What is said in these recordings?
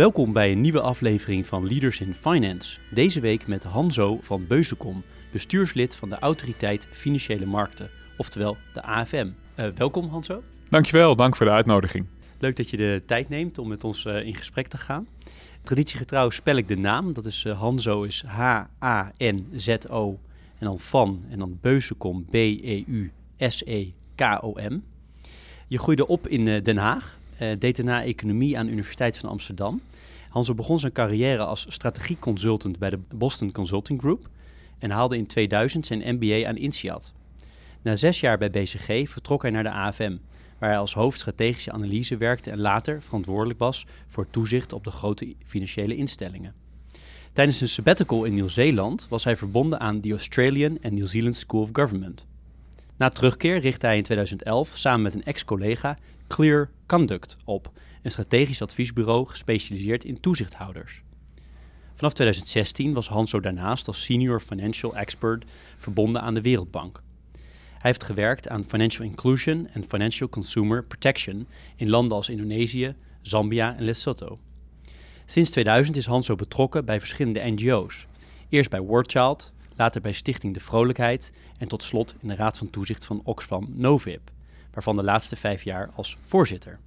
Welkom bij een nieuwe aflevering van Leaders in Finance. Deze week met Hanzo van Beuzekom, bestuurslid van de Autoriteit Financiële Markten, oftewel de AFM. Uh, welkom Hanzo. Dankjewel, dank voor de uitnodiging. Leuk dat je de tijd neemt om met ons uh, in gesprek te gaan. Traditiegetrouw spel ik de naam, dat is uh, Hanzo is H-A-N-Z-O en dan van en dan Beuzekom B-E-U-S-E-K-O-M. Je groeide op in Den Haag, deed daarna economie aan de Universiteit van Amsterdam Hanso begon zijn carrière als strategieconsultant bij de Boston Consulting Group en haalde in 2000 zijn MBA aan INSEAD. Na zes jaar bij BCG vertrok hij naar de AFM, waar hij als hoofd strategische analyse werkte en later verantwoordelijk was voor toezicht op de grote financiële instellingen. Tijdens een sabbatical in Nieuw-Zeeland was hij verbonden aan de Australian and New Zealand School of Government. Na terugkeer richtte hij in 2011 samen met een ex-collega Clear Conduct op, een strategisch adviesbureau gespecialiseerd in toezichthouders. Vanaf 2016 was Hanso daarnaast als senior financial expert verbonden aan de Wereldbank. Hij heeft gewerkt aan financial inclusion en financial consumer protection in landen als Indonesië, Zambia en Lesotho. Sinds 2000 is Hanso betrokken bij verschillende NGO's. Eerst bij Worldchild, later bij Stichting De Vrolijkheid en tot slot in de Raad van Toezicht van Oxfam Novib, waarvan de laatste vijf jaar als voorzitter.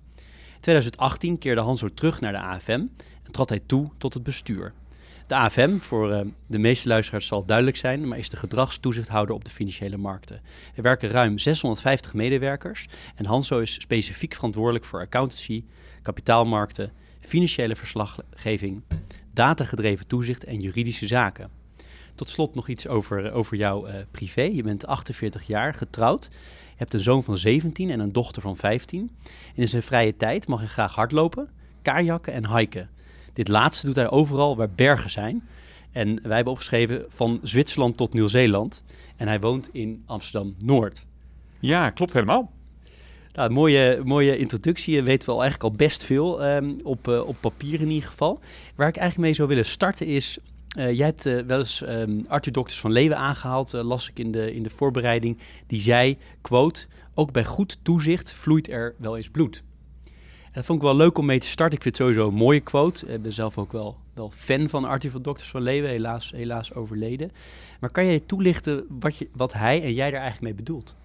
2018 keerde Hanso terug naar de AFM en trad hij toe tot het bestuur. De AFM, voor uh, de meeste luisteraars zal duidelijk zijn, maar is de gedragstoezichthouder op de financiële markten. Er werken ruim 650 medewerkers en Hanso is specifiek verantwoordelijk voor accountancy, kapitaalmarkten, financiële verslaggeving, datagedreven toezicht en juridische zaken. Tot slot nog iets over, over jouw uh, privé. Je bent 48 jaar, getrouwd je hebt een zoon van 17 en een dochter van 15. in zijn vrije tijd mag hij graag hardlopen, kajakken en hiken. Dit laatste doet hij overal waar bergen zijn. En wij hebben opgeschreven van Zwitserland tot Nieuw-Zeeland. En hij woont in Amsterdam-Noord. Ja, klopt helemaal. Nou, mooie, mooie introductie. Je weet wel eigenlijk al best veel um, op, uh, op papier in ieder geval. Waar ik eigenlijk mee zou willen starten is uh, jij hebt uh, wel eens um, Arthur Dokters van Leeuwen aangehaald, uh, las ik in de, in de voorbereiding. Die zei, quote, ook bij goed toezicht vloeit er wel eens bloed. En dat vond ik wel leuk om mee te starten. Ik vind het sowieso een mooie quote. Ik ben zelf ook wel, wel fan van Arthur van Dokters van Leeuwen, helaas, helaas overleden. Maar kan jij toelichten wat, je, wat hij en jij daar eigenlijk mee bedoelt?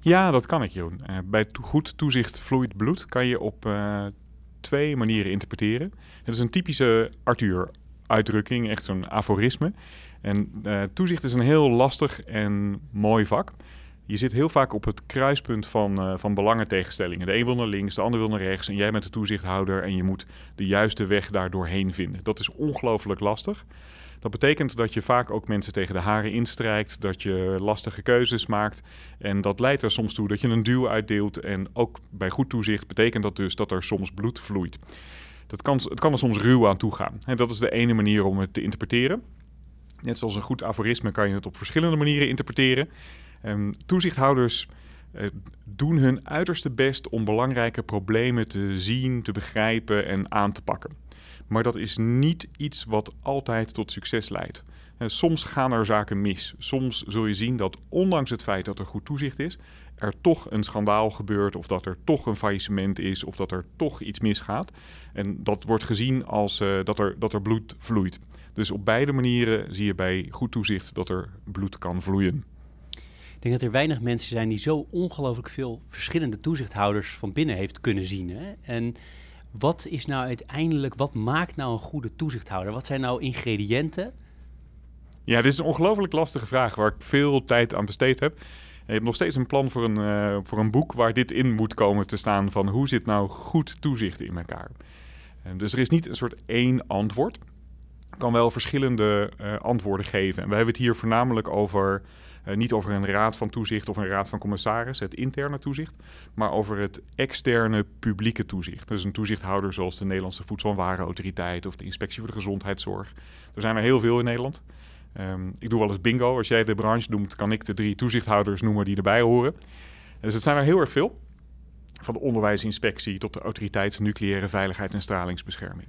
Ja, dat kan ik, Joen. bij goed toezicht vloeit bloed kan je op twee manieren interpreteren. Het is een typische Arthur uitdrukking, echt zo'n aforisme. En uh, toezicht is een heel lastig en mooi vak. Je zit heel vaak op het kruispunt van, uh, van belangentegenstellingen. De een wil naar links, de ander wil naar rechts. En jij bent de toezichthouder en je moet de juiste weg daar doorheen vinden. Dat is ongelooflijk lastig. Dat betekent dat je vaak ook mensen tegen de haren instrijkt, dat je lastige keuzes maakt. En dat leidt er soms toe dat je een duw uitdeelt. En ook bij goed toezicht betekent dat dus dat er soms bloed vloeit. Dat kan, het kan er soms ruw aan toe gaan. En dat is de ene manier om het te interpreteren. Net zoals een goed aforisme kan je het op verschillende manieren interpreteren. Um, toezichthouders uh, doen hun uiterste best om belangrijke problemen te zien, te begrijpen en aan te pakken. Maar dat is niet iets wat altijd tot succes leidt. Soms gaan er zaken mis. Soms zul je zien dat ondanks het feit dat er goed toezicht is, er toch een schandaal gebeurt of dat er toch een faillissement is of dat er toch iets misgaat. En dat wordt gezien als uh, dat, er, dat er bloed vloeit. Dus op beide manieren zie je bij goed toezicht dat er bloed kan vloeien. Ik denk dat er weinig mensen zijn die zo ongelooflijk veel verschillende toezichthouders van binnen heeft kunnen zien. Hè? En wat is nou uiteindelijk, wat maakt nou een goede toezichthouder? Wat zijn nou ingrediënten? Ja, dit is een ongelooflijk lastige vraag waar ik veel tijd aan besteed heb. Je hebt nog steeds een plan voor een, uh, voor een boek waar dit in moet komen te staan van hoe zit nou goed toezicht in elkaar. Uh, dus er is niet een soort één antwoord. Ik kan wel verschillende uh, antwoorden geven. En we hebben het hier voornamelijk over Uh, niet over een raad van toezicht of een raad van commissaris, het interne toezicht, maar over het externe publieke toezicht. Dus een toezichthouder zoals de Nederlandse Voedsel- en Warenautoriteit of de Inspectie voor de Gezondheidszorg. Er zijn er heel veel in Nederland. Um, ik doe wel eens bingo. Als jij de branche noemt, kan ik de drie toezichthouders noemen die erbij horen. Dus het zijn er heel erg veel. Van de onderwijsinspectie tot de autoriteit nucleaire veiligheid en stralingsbescherming.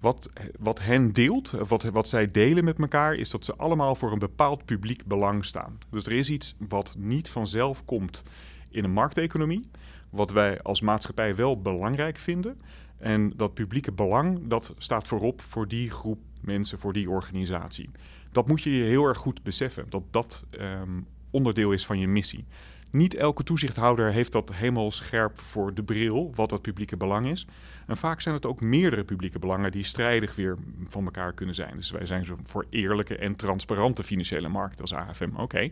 Wat, wat hen deelt, wat, wat zij delen met elkaar, is dat ze allemaal voor een bepaald publiek belang staan. Dus er is iets wat niet vanzelf komt in een markteconomie, wat wij als maatschappij wel belangrijk vinden. En dat publieke belang, dat staat voorop voor die groep mensen, voor die organisatie. Dat moet je je heel erg goed beseffen, dat dat um, onderdeel is van je missie. Niet elke toezichthouder heeft dat helemaal scherp voor de bril, wat dat publieke belang is. En vaak zijn het ook meerdere publieke belangen die strijdig weer van elkaar kunnen zijn. Dus wij zijn zo voor eerlijke en transparante financiële markten als AFM. Oké,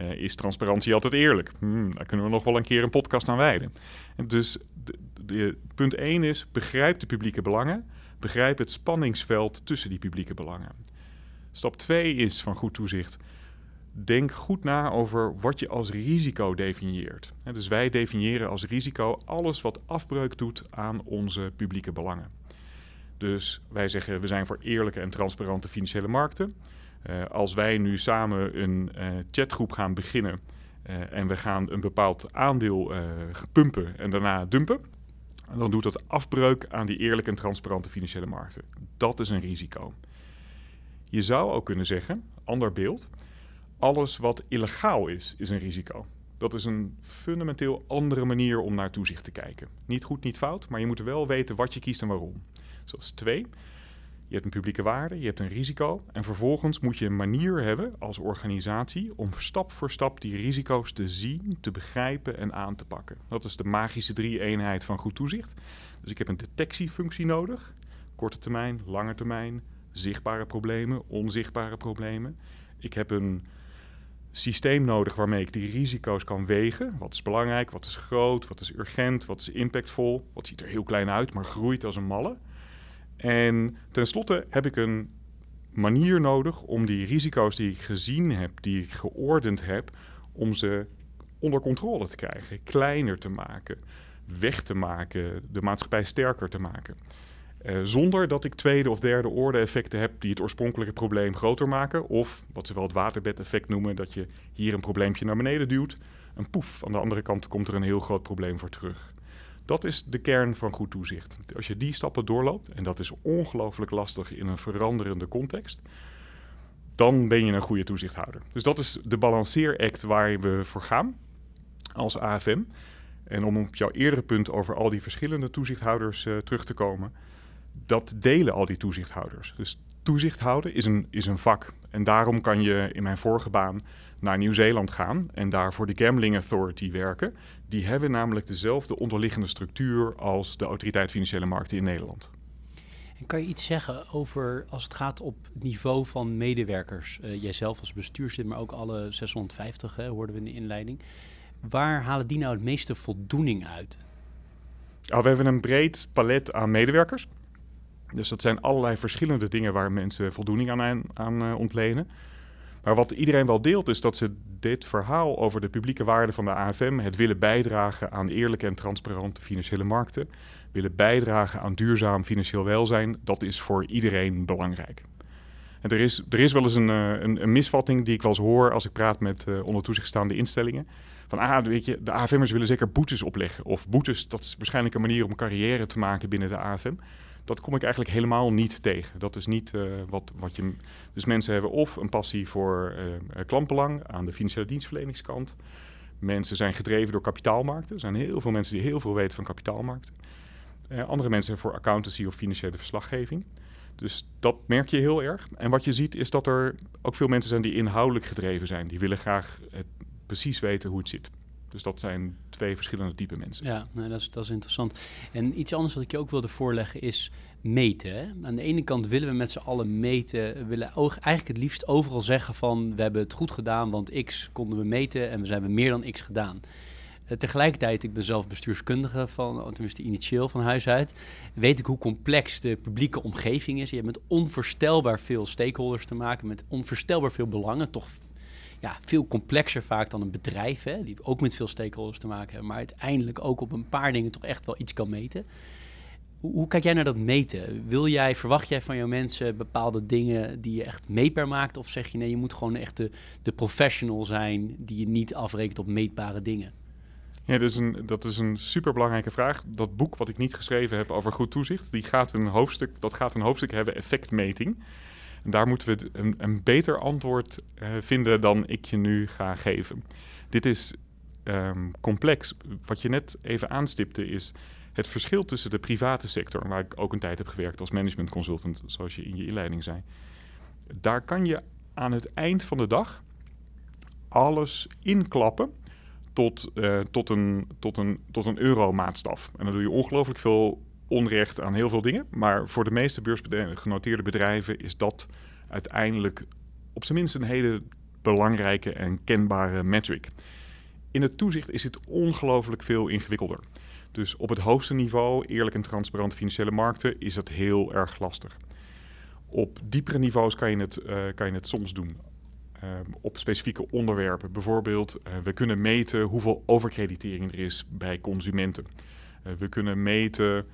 uh, is transparantie altijd eerlijk? Hmm, daar kunnen we nog wel een keer een podcast aan wijden. En dus de, punt 1 is, begrijp de publieke belangen. Begrijp het spanningsveld tussen die publieke belangen. Stap 2 is van goed toezicht denk goed na over wat je als risico definieert. dus wij definiëren als risico alles wat afbreuk doet aan onze publieke belangen. Dus wij zeggen we zijn voor eerlijke en transparante financiële markten. Uh, als wij nu samen een uh, chatgroep gaan beginnen uh, en we gaan een bepaald aandeel pumpen en daarna dumpen, dan doet dat afbreuk aan die eerlijke en transparante financiële markten. Dat is een risico. Je zou ook kunnen zeggen, ander beeld, alles wat illegaal is, is een risico. Dat is een fundamenteel andere manier om naar toezicht te kijken. Niet goed, niet fout, maar je moet wel weten wat je kiest en waarom. Zoals twee, je hebt een publieke waarde, je hebt een risico en vervolgens moet je een manier hebben als organisatie om stap voor stap die risico's te zien, te begrijpen en aan te pakken. Dat is de magische drie-eenheid van goed toezicht. Dus ik heb een detectiefunctie nodig, korte termijn, lange termijn, zichtbare problemen, onzichtbare problemen. Ik heb een systeem nodig waarmee ik die risico's kan wegen. Wat is belangrijk, wat is groot, wat is urgent, wat is impactvol. Wat ziet er heel klein uit, maar groeit als een malle. En tenslotte heb ik een manier nodig om die risico's die ik gezien heb, die ik geordend heb, om ze onder controle te krijgen, kleiner te maken, weg te maken, de maatschappij sterker te maken. Uh, zonder dat ik tweede of derde orde effecten heb die het oorspronkelijke probleem groter maken. Of wat ze wel het waterbedeffect noemen, dat je hier een probleempje naar beneden duwt. Een poef, aan de andere kant komt er een heel groot probleem voor terug. Dat is de kern van goed toezicht. Als je die stappen doorloopt, en dat is ongelooflijk lastig in een veranderende context, dan ben je een goede toezichthouder. Dus dat is de balanceeract waar we voor gaan als AFM. En om op jouw eerdere punt over al die verschillende toezichthouders uh, terug te komen dat delen al die toezichthouders. Dus toezicht houden is een, is een vak. En daarom kan je in mijn vorige baan naar Nieuw-Zeeland gaan en daar voor de Gambling Authority werken. Die hebben namelijk dezelfde onderliggende structuur als de Autoriteit Financiële Markten in Nederland. En kan je iets zeggen over als het gaat op het niveau van medewerkers? Uh, jijzelf als bestuurslid, maar ook alle 650, hè, hoorden we in de inleiding. Waar halen die nou het meeste voldoening uit? Oh, we hebben een breed palet aan medewerkers. Dus dat zijn allerlei verschillende dingen waar mensen voldoening aan, aan uh, ontlenen. Maar wat iedereen wel deelt is dat ze dit verhaal over de publieke waarde van de AFM, het willen bijdragen aan eerlijke en transparante financiële markten, willen bijdragen aan duurzaam financieel welzijn, dat is voor iedereen belangrijk. En er is, er is wel eens een, eh, een, een misvatting die ik wel eens hoor als ik praat met uh, onder toezicht staande instellingen. Van, ah, weet je, de AFM'ers willen zeker boetes opleggen. Of boetes, dat is waarschijnlijk een manier om carrière te maken binnen de AFM dat kom ik eigenlijk helemaal niet tegen. Dat is niet uh, wat, wat je. Dus mensen hebben of een passie voor uh, klantbelang aan de financiële dienstverleningskant. Mensen zijn gedreven door kapitaalmarkten. Er zijn heel veel mensen die heel veel weten van kapitaalmarkten. Andere mensen voor accountancy of financiële verslaggeving. Dus dat merk je heel erg. En wat je ziet is dat er ook veel mensen zijn die inhoudelijk gedreven zijn. Die willen graag precies weten hoe het zit. Dus dat zijn twee verschillende type mensen. Ja, dat, is, dat is interessant. En iets anders wat ik je ook wilde voorleggen is meten. Hè? Aan de ene kant willen we met z'n allen meten. We willen eigenlijk het liefst overal zeggen van... we hebben het goed gedaan, want x konden we meten... en we hebben meer dan x gedaan. Uh, tegelijkertijd, ik ben zelf bestuurskundige van, tenminste initieel van huis uit, weet ik hoe complex de publieke omgeving is. Je hebt met onvoorstelbaar veel stakeholders te maken, met onvoorstelbaar veel belangen, toch ja, veel complexer vaak dan een bedrijf, hè, die ook met veel stakeholders te maken hebben, maar uiteindelijk ook op een paar dingen toch echt wel iets kan meten. Hoe, hoe kijk jij naar dat meten? Wil jij, verwacht jij van jouw mensen bepaalde dingen die je echt meetbaar maakt? Of zeg je nee, je moet gewoon echt de, de professional zijn die je niet afrekent op meetbare dingen? Ja, dat is, een, dat is een superbelangrijke vraag. Dat boek wat ik niet geschreven heb over goed toezicht, die gaat een hoofdstuk, dat gaat een hoofdstuk hebben effectmeting. En daar moeten we een, een beter antwoord uh, vinden dan ik je nu ga geven. Dit is um, complex. Wat je net even aanstipte is het verschil tussen de private sector, waar ik ook een tijd heb gewerkt als management consultant, zoals je in je inleiding zei. Daar kan je aan het eind van de dag alles inklappen tot, uh, tot, een, tot, een, tot een euromaatstaf. En dan doe je ongelooflijk veel onrecht aan heel veel dingen. Maar voor de meeste beursgenoteerde bedrijven is dat uiteindelijk op zijn minst een hele belangrijke en kenbare metric. In het toezicht is het ongelooflijk veel ingewikkelder. Dus op het hoogste niveau, eerlijk en transparant financiële markten, is het heel erg lastig. Op diepere niveaus kan je het, uh, kan je het soms doen. Uh, op specifieke onderwerpen. Bijvoorbeeld, uh, we kunnen meten hoeveel overkreditering er is bij consumenten. we kunnen meten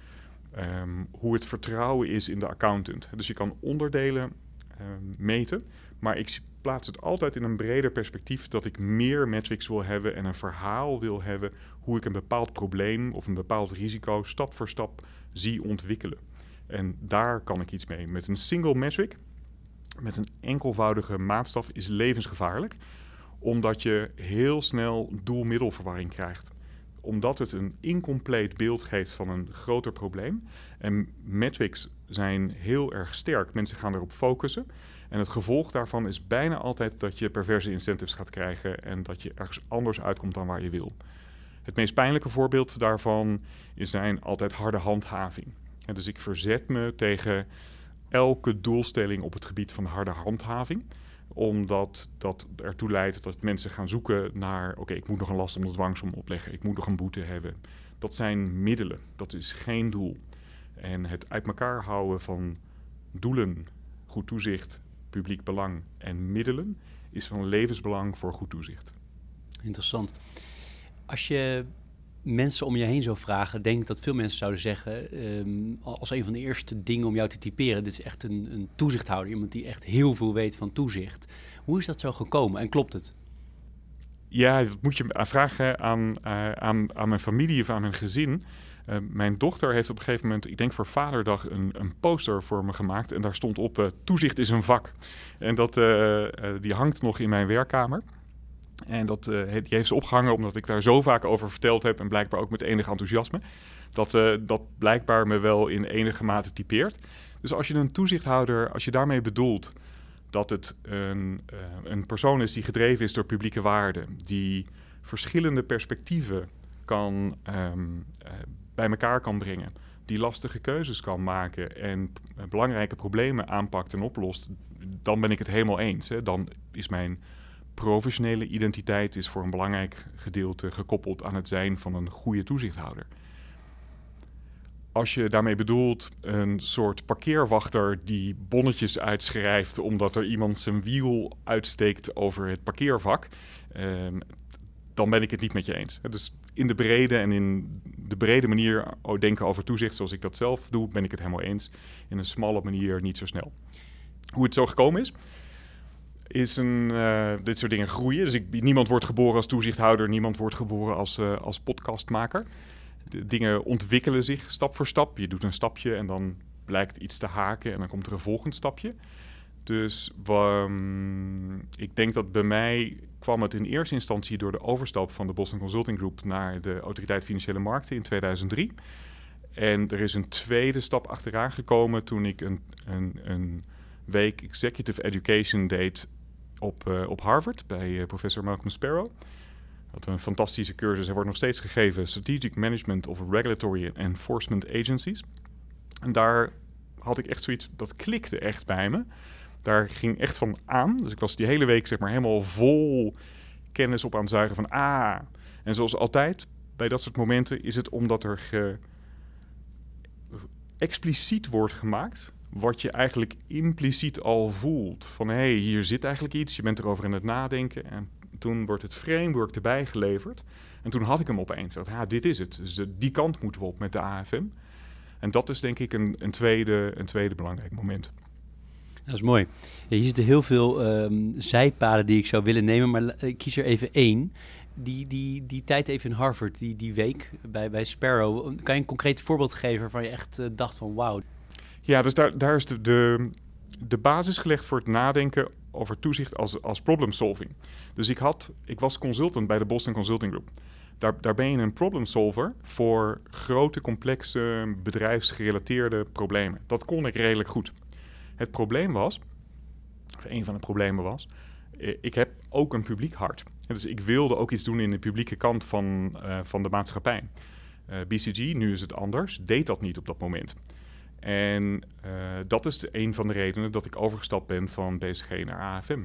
um, hoe het vertrouwen is in de accountant. Dus je kan onderdelen um, meten, maar ik plaats het altijd in een breder perspectief dat ik meer metrics wil hebben en een verhaal wil hebben hoe ik een bepaald probleem of een bepaald risico stap voor stap zie ontwikkelen. En daar kan ik iets mee. Met een single metric, met een enkelvoudige maatstaf, is levensgevaarlijk, omdat je heel snel doelmiddelverwarring krijgt omdat het een incompleet beeld geeft van een groter probleem. En metrics zijn heel erg sterk. Mensen gaan erop focussen. En het gevolg daarvan is bijna altijd dat je perverse incentives gaat krijgen en dat je ergens anders uitkomt dan waar je wil. Het meest pijnlijke voorbeeld daarvan is zijn altijd harde handhaving. Dus ik verzet me tegen elke doelstelling op het gebied van harde handhaving omdat dat ertoe leidt dat mensen gaan zoeken naar... oké, ik moet nog een last om de dwangsom opleggen. Ik moet nog een boete hebben. Dat zijn middelen. Dat is geen doel. En het uit elkaar houden van doelen, goed toezicht, publiek belang en middelen... is van levensbelang voor goed toezicht. Interessant. Als je mensen om je heen zou vragen, denk ik dat veel mensen zouden zeggen, um, als een van de eerste dingen om jou te typeren, dit is echt een, een toezichthouder, iemand die echt heel veel weet van toezicht. Hoe is dat zo gekomen en klopt het? Ja, dat moet je vragen aan, uh, aan, aan mijn familie of aan mijn gezin. Uh, mijn dochter heeft op een gegeven moment, ik denk voor Vaderdag, een, een poster voor me gemaakt. En daar stond op: uh, Toezicht is een vak. En dat, die hangt nog in mijn werkkamer. En dat, uh, die heeft ze opgehangen omdat ik daar zo vaak over verteld heb en blijkbaar ook met enig enthousiasme. Dat, uh, dat blijkbaar me wel in enige mate typeert. Dus als je een toezichthouder, als je daarmee bedoelt dat het een, uh, een persoon is die gedreven is door publieke waarden, die verschillende perspectieven kan, um, bij elkaar kan brengen, die lastige keuzes kan maken en belangrijke problemen aanpakt en oplost, dan ben ik het helemaal eens. Hè. Dan is mijn professionele identiteit is voor een belangrijk gedeelte gekoppeld aan het zijn van een goede toezichthouder. Als je daarmee bedoelt een soort parkeerwachter die bonnetjes uitschrijft omdat er iemand zijn wiel uitsteekt over het parkeervak, eh, dan ben ik het niet met je eens. Dus in de brede en in de brede manier denken over toezicht zoals ik dat zelf doe, ben ik het helemaal eens. In een smalle manier niet zo snel. Hoe het zo gekomen is, is een, uh, dit soort dingen groeien. Dus ik, niemand wordt geboren als toezichthouder, niemand wordt geboren als, uh, als podcastmaker. De dingen ontwikkelen zich stap voor stap. Je doet een stapje en dan blijkt iets te haken en dan komt er een volgend stapje. Dus um, ik denk dat bij mij kwam het in eerste instantie door de overstap van de Boston Consulting Group naar de Autoriteit Financiële Markten in 2003. En er is een tweede stap achteraan gekomen toen ik een, een, een week Executive Education deed op, uh, op Harvard bij uh, professor Malcolm Sparrow. Dat een fantastische cursus. Hij wordt nog steeds gegeven. Strategic Management of Regulatory Enforcement Agencies. En daar had ik echt zoiets, dat klikte echt bij me. Daar ging echt van aan. Dus ik was die hele week zeg maar helemaal vol kennis op aan het zuigen van ah. En zoals altijd bij dat soort momenten is het omdat er expliciet wordt gemaakt wat je eigenlijk impliciet al voelt. Van hé, hey, hier zit eigenlijk iets, je bent erover aan het nadenken. En toen wordt het framework erbij geleverd. En toen had ik hem opeens. Dat, ja, dit is het. Dus die kant moeten we op met de AFM. En dat is denk ik een, een, tweede, een tweede belangrijk moment. Dat is mooi. Ja, hier zitten heel veel um, zijpaden die ik zou willen nemen, maar ik kies er even één. Die, die, die tijd even in Harvard, die, die week bij, bij Sparrow. Kan je een concreet voorbeeld geven waarvan je echt uh, dacht van wauw? Ja, dus daar, is de, de, basis gelegd voor het nadenken over toezicht als, als problem solving. Dus ik, had, ik was consultant bij de Boston Consulting Group. Daar, daar ben je een problem solver voor grote, complexe, bedrijfsgerelateerde problemen. Dat kon ik redelijk goed. Het probleem was, of een van de problemen was, eh, ik heb ook een publiek hart. Dus ik wilde ook iets doen in de publieke kant van, uh, van de maatschappij. Eh, BCG, nu is het anders, deed dat niet op dat moment. En uh, dat is de, een van de redenen dat ik overgestapt ben van BCG naar AFM.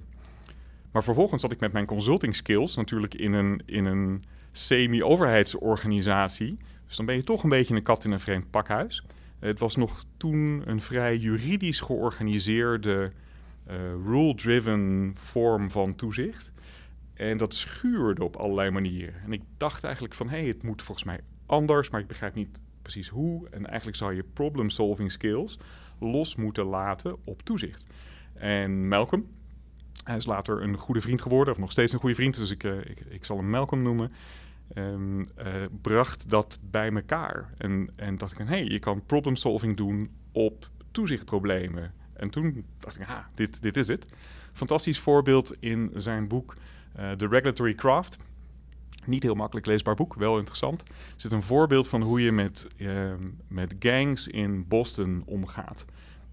Maar vervolgens zat ik met mijn consulting skills natuurlijk in een, in een semi-overheidsorganisatie. Dus dan ben je toch een beetje een kat in een vreemd pakhuis. Het was nog toen een vrij juridisch georganiseerde, uh, rule-driven vorm van toezicht. En dat schuurde op allerlei manieren. En ik dacht eigenlijk van, hé, hey, het moet volgens mij anders, maar ik begrijp niet precies hoe. En eigenlijk zou je problem-solving skills los moeten laten op toezicht. En Malcolm, hij is later een goede vriend geworden, of nog steeds een goede vriend, dus ik, uh, ik, ik zal hem Malcolm noemen. Um, uh, bracht dat bij elkaar. En, en dacht ik, hé, hey, je kan problem solving doen op toezichtproblemen. En toen dacht ik, ah, dit, dit is het. Fantastisch voorbeeld in zijn boek uh, The Regulatory Craft. Niet heel makkelijk leesbaar boek, wel interessant. Er zit een voorbeeld van hoe je met, uh, met gangs in Boston omgaat.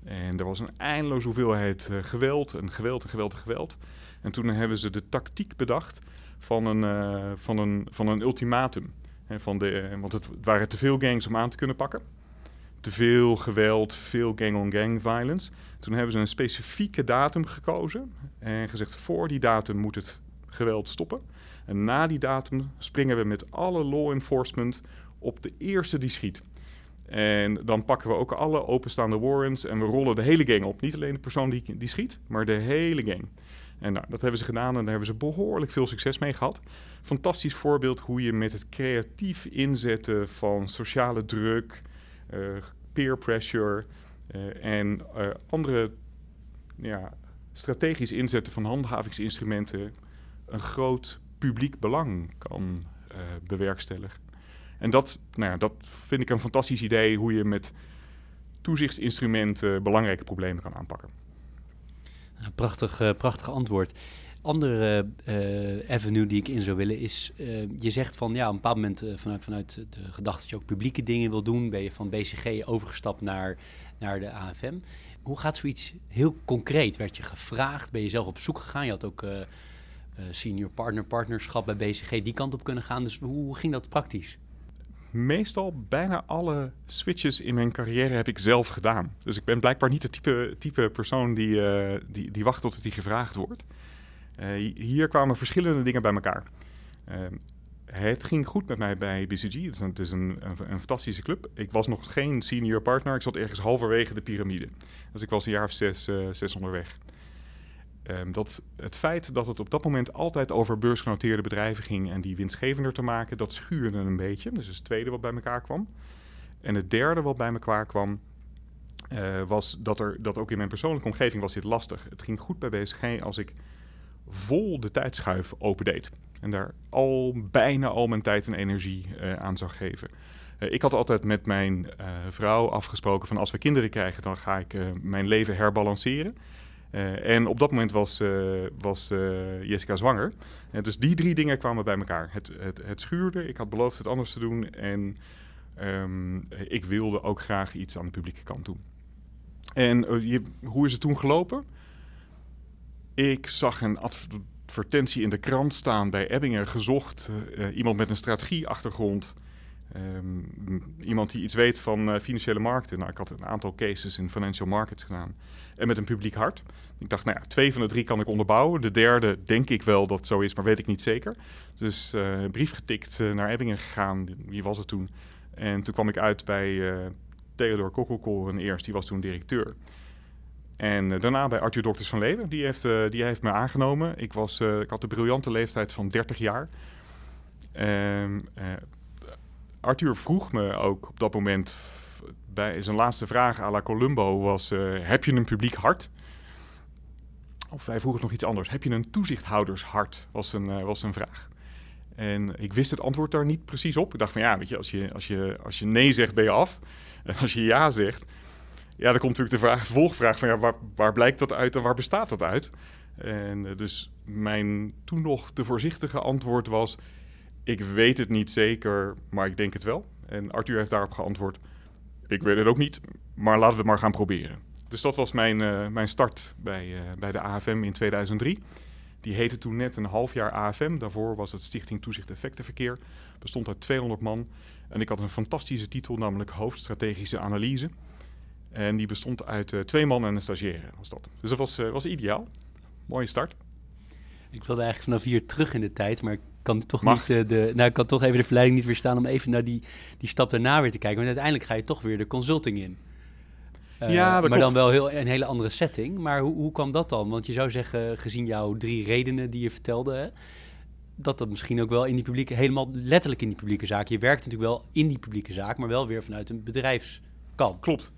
En er was een eindeloze hoeveelheid uh, geweld en geweld en geweld en geweld. En toen hebben ze de tactiek bedacht van een, uh, van een, van een ultimatum. He, van de, want het waren te veel gangs om aan te kunnen pakken. Te veel geweld, veel gang-on-gang violence. Toen hebben ze een specifieke datum gekozen en gezegd: voor die datum moet het geweld stoppen. Na die datum springen we met alle law enforcement op de eerste die schiet. En dan pakken we ook alle openstaande warrants en we rollen de hele gang op. Niet alleen de persoon die, die schiet, maar de hele gang. En nou, dat hebben ze gedaan en daar hebben ze behoorlijk veel succes mee gehad. Fantastisch voorbeeld hoe je met het creatief inzetten van sociale druk, uh, peer pressure uh, en uh, andere ja, strategisch inzetten van handhavingsinstrumenten een groot publiek belang kan bewerkstelligen. En dat, nou ja, dat vind ik een fantastisch idee hoe je met toezichtsinstrumenten belangrijke problemen kan aanpakken. Prachtig, uh, prachtig antwoord. Andere uh, avenue die ik in zou willen is, uh, je zegt van ja, op een bepaald moment vanuit, vanuit de gedachte dat je ook publieke dingen wil doen, ben je van BCG overgestapt naar, naar de AFM. Hoe gaat zoiets heel concreet? Werd je gevraagd? Ben je zelf op zoek gegaan? Je had ook senior partner partnerschap bij BCG die kant op kunnen gaan. Dus hoe, ging dat praktisch? meestal bijna alle switches in mijn carrière heb ik zelf gedaan. Dus ik ben blijkbaar niet de type, type persoon die, uh, die, die wacht tot het die gevraagd wordt. Uh, hier kwamen verschillende dingen bij elkaar. Het ging goed met mij bij BCG. Het is, een, het een, een, een, fantastische club. Ik was nog geen senior partner. Ik zat ergens halverwege de piramide. Dus ik was een jaar of zes, zes onderweg. Um, dat het feit dat het op dat moment altijd over beursgenoteerde bedrijven ging en die winstgevender te maken, dat schuurde een beetje. Dus het tweede wat bij elkaar kwam. En het derde wat bij elkaar kwam, uh, was dat, er, dat ook in mijn persoonlijke omgeving was dit lastig. Het ging goed bij BSG als ik vol de tijdschuif opendeed. En daar al bijna al mijn tijd en energie uh, aan zou geven. Uh, ik had altijd met mijn vrouw afgesproken van als we kinderen krijgen, dan ga ik mijn leven herbalanceren. Uh, en op dat moment was, uh, was uh, Jessica zwanger. En dus die drie dingen kwamen bij elkaar. Het, het, het schuurde, ik had beloofd het anders te doen. En um, ik wilde ook graag iets aan de publieke kant doen. En hoe is het toen gelopen? Ik zag een advertentie in de krant staan bij Ebbingen gezocht. iemand met een strategieachtergrond. Um, iemand die iets weet van financiële markten. Nou, ik had een aantal cases in financial markets gedaan. En met een publiek hart. Ik dacht, nou ja, twee van de drie kan ik onderbouwen. De derde denk ik wel dat het zo is, maar weet ik niet zeker. Dus uh, brief getikt uh, naar Ebbingen gegaan. Wie was het toen? En toen kwam ik uit bij Theodor Kokkelkoren eerst, die was toen directeur. En daarna bij Arthur Dokters van Leeuwen, die heeft, die heeft me aangenomen. Ik, was, ik had de briljante leeftijd van 30 jaar. Ehm, Arthur vroeg me ook op dat moment bij zijn laatste vraag à la Columbo was: heb je een publiek hart? Of hij vroeg nog iets anders. Heb je een toezichthoudershart? Was een, uh, was een vraag. En ik wist het antwoord daar niet precies op. Ik dacht van ja, weet je, als je, als je, als je nee zegt, ben je af. En als je ja zegt, ja, dan komt natuurlijk de, vraag, de volgvraag van ja, waar, waar blijkt dat uit en waar bestaat dat uit? En uh, dus mijn toen nog te voorzichtige antwoord was: Ik weet het niet zeker, maar ik denk het wel. En Arthur heeft daarop geantwoord: Ik weet het ook niet, maar laten we het maar gaan proberen. Dus dat was mijn, uh, mijn start bij, uh, bij de AFM in 2003. Die heette toen net een half jaar AFM. Daarvoor was het Stichting Toezicht Effectenverkeer. Bestond uit 200 man. En ik had een fantastische titel, namelijk Hoofdstrategische Analyse. En die bestond uit uh, twee man en een stagiaire. Was dat. Dus dat was, was ideaal. Mooie start. Ik wilde eigenlijk vanaf hier terug in de tijd, maar kan toch, niet, de, nou, kan toch even de verleiding niet weerstaan om even naar die, die stap daarna weer te kijken. Want uiteindelijk ga je toch weer de consulting in. Uh, ja, maar dan wel heel, een hele andere setting. Maar hoe, hoe kwam dat dan? Want je zou zeggen, gezien jouw drie redenen die je vertelde, hè, dat dat misschien ook wel in die publieke, helemaal letterlijk in die publieke zaak. Je werkt natuurlijk wel in die publieke zaak, maar wel weer vanuit een bedrijfskant. Klopt.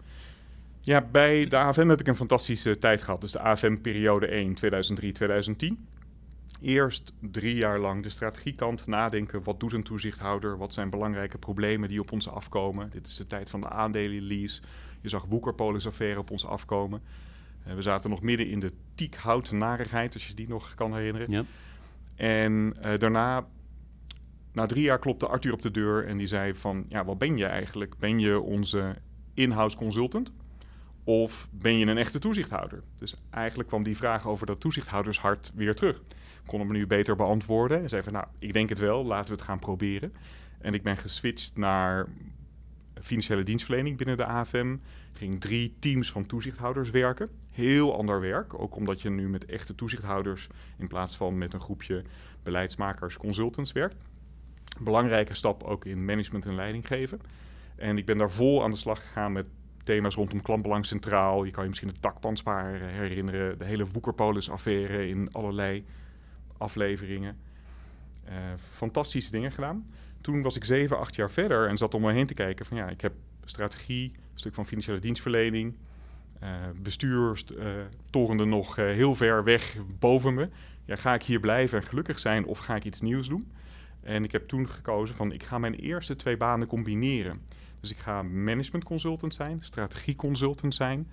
Ja, bij de AFM heb ik een fantastische tijd gehad. Dus de AFM periode 1, 2003-2010. Eerst drie jaar lang de strategiekant nadenken. Wat doet een toezichthouder? Wat zijn belangrijke problemen die op ons afkomen? Dit is de tijd van de aandelenlease. Je zag Woekerpolis-affaire op ons afkomen. Uh, we zaten nog midden in de tiekhout narigheid, als je die nog kan herinneren. Ja. En uh, daarna, na drie jaar, klopte Arthur op de deur en die zei van... Ja, wat ben je eigenlijk? Ben je onze in-house consultant? Of ben je een echte toezichthouder? Dus eigenlijk kwam die vraag over dat toezichthoudershart weer terug. Kon hem nu beter beantwoorden. En zei van, nou, ik denk het wel, laten we het gaan proberen. En ik ben geswitcht naar financiële dienstverlening binnen de AFM. Ging drie teams van toezichthouders werken. Heel ander werk, ook omdat je nu met echte toezichthouders in plaats van met een groepje beleidsmakers, consultants werkt. Belangrijke stap ook in management en leiding geven. En ik ben daar vol aan de slag gegaan met thema's rondom klantbelang centraal. Je kan je misschien het takpanspaar herinneren. De hele Woekerpolis-affaire in allerlei afleveringen. Uh, fantastische dingen gedaan toen was ik zeven, acht jaar verder en zat om me heen te kijken van ja, ik heb strategie, een stuk van financiële dienstverlening, uh, bestuur uh, torende nog heel ver weg boven me. Ja, ga ik hier blijven en gelukkig zijn of ga ik iets nieuws doen? En ik heb toen gekozen van ik ga mijn eerste twee banen combineren. Dus ik ga management consultant zijn, strategie consultant zijn,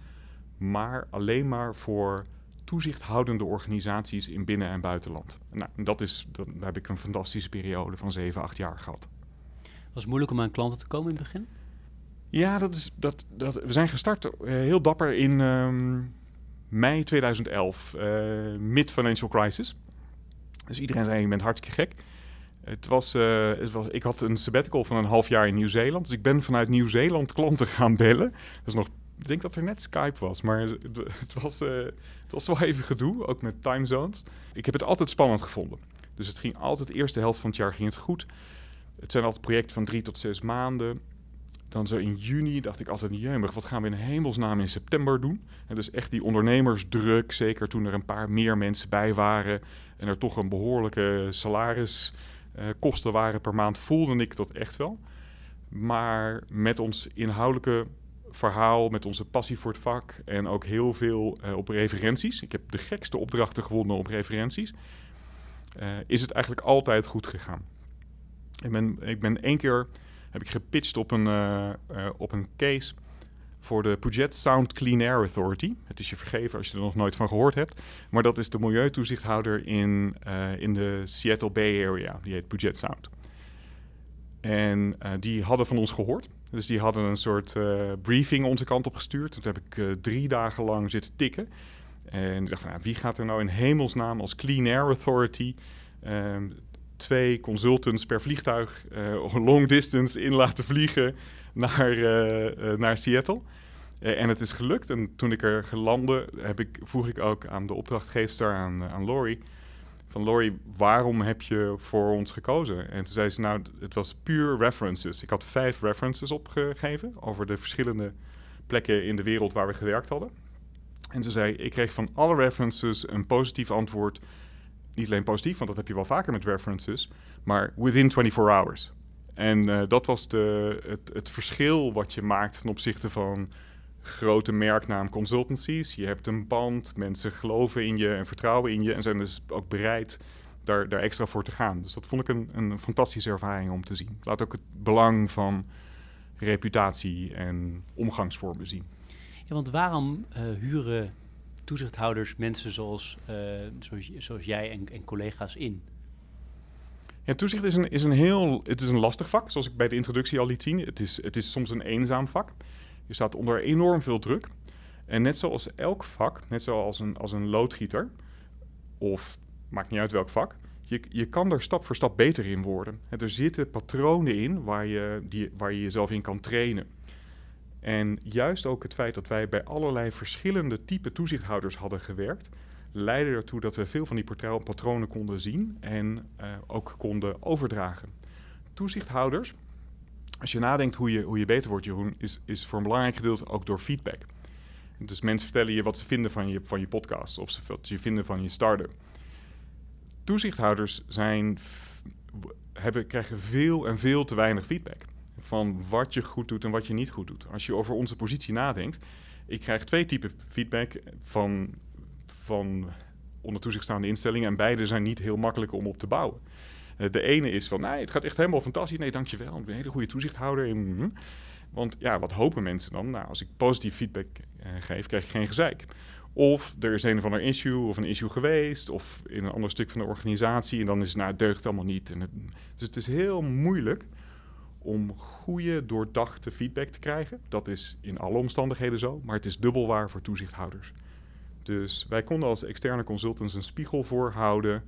maar alleen maar voor toezichthoudende organisaties in binnen- en buitenland. Nou, dat is, dat, daar heb ik een fantastische periode van 7, 8 jaar gehad. Was het moeilijk om aan klanten te komen in het begin? Ja, dat is, dat, dat, we zijn gestart uh, heel dapper in um, mei 2011, uh, mid-financial crisis. Dus iedereen zei, je bent hartstikke gek. Het was, uh, het was, ik had een sabbatical van een half jaar in Nieuw-Zeeland. Dus ik ben vanuit Nieuw-Zeeland klanten gaan bellen. Dat is nog ik denk dat er net Skype was, maar het, was, uh, het was wel even gedoe, ook met timezones. Ik heb het altijd spannend gevonden. Dus het ging altijd, de eerste helft van het jaar ging het goed. Het zijn altijd projecten van drie tot zes maanden. Dan zo in juni dacht ik altijd, jeumig, wat gaan we in hemelsnaam in september doen? En dus echt die ondernemersdruk, zeker toen er een paar meer mensen bij waren... en er toch een behoorlijke salariskosten uh, waren per maand, voelde ik dat echt wel. Maar met ons inhoudelijke verhaal met onze passie voor het vak en ook heel veel uh, op referenties. Ik heb de gekste opdrachten gewonnen op referenties. Uh, is het eigenlijk altijd goed gegaan. Ik ben, ik ben één keer heb ik gepitcht op een, uh, op een case voor de Puget Sound Clean Air Authority. Het is je vergeven als je er nog nooit van gehoord hebt. Maar dat is de milieutoezichthouder in, in de Seattle Bay Area. Die heet Puget Sound. En die hadden van ons gehoord. Dus die hadden een soort uh, briefing onze kant op gestuurd. Toen heb ik uh, drie dagen lang zitten tikken. En ik dacht van, wie gaat er nou in hemelsnaam als Clean Air Authority... Uh, twee consultants per vliegtuig long distance in laten vliegen naar, naar Seattle. en het is gelukt. En toen ik er gelandde, heb ik, vroeg ik ook aan de opdrachtgeefster, aan, aan. Van Laurie, waarom heb je voor ons gekozen? En toen zei ze, nou, het was puur references. Ik had vijf references opgegeven over de verschillende plekken in de wereld waar we gewerkt hadden. En ze zei, ik kreeg van alle references een positief antwoord. Niet alleen positief, want dat heb je wel vaker met references, maar within 24 hours. En uh, dat was de, het, het, verschil wat je maakt ten opzichte van grote merknaam consultancies. Je hebt een band, mensen geloven in je en vertrouwen in je en zijn dus ook bereid daar, daar extra voor te gaan. Dus dat vond ik een, een fantastische ervaring om te zien. Laat ook het belang van reputatie en omgangsvormen zien. Ja, want waarom uh, huren toezichthouders mensen zoals, uh, zoals, zoals, jij en, en, collega's in? Ja, toezicht is een, is een heel het is een lastig vak, zoals ik bij de introductie al liet zien. Het is, het is soms een eenzaam vak. Je staat onder enorm veel druk. En net zoals elk vak, net zoals een, als een loodgieter, of maakt niet uit welk vak, je, je kan er stap voor stap beter in worden. er zitten patronen in waar je, die, waar je jezelf in kan trainen. En juist ook het feit dat wij bij allerlei verschillende type toezichthouders hadden gewerkt, leidde ertoe dat we veel van die patronen konden zien en uh, ook konden overdragen. Toezichthouders als je nadenkt hoe je, hoe je beter wordt, Jeroen, is, is voor een belangrijk gedeelte ook door feedback. Dus mensen vertellen je wat ze vinden van je, van je podcast of ze, wat ze vinden van je start-up. Toezichthouders zijn, hebben, krijgen veel en veel te weinig feedback van wat je goed doet en wat je niet goed doet. Als je over onze positie nadenkt, ik krijg twee typen feedback van, van onder toezicht staande instellingen en beide zijn niet heel makkelijk om op te bouwen. Eh, de ene is van, nee, het gaat echt helemaal fantastisch. Nee, dankjewel. Ik ben een hele goede toezichthouder. Hm. Want ja, wat hopen mensen dan? Nou, als ik positief feedback eh, geef, krijg ik geen gezeik. Of er is een of ander issue of een issue geweest, of in een ander stuk van de organisatie. En dan is het, nou, het deugt allemaal niet. En het, dus het is heel moeilijk om goede, doordachte feedback te krijgen. Dat is in alle omstandigheden zo, maar het is dubbel waar voor toezichthouders. Dus wij konden als externe consultants een spiegel voorhouden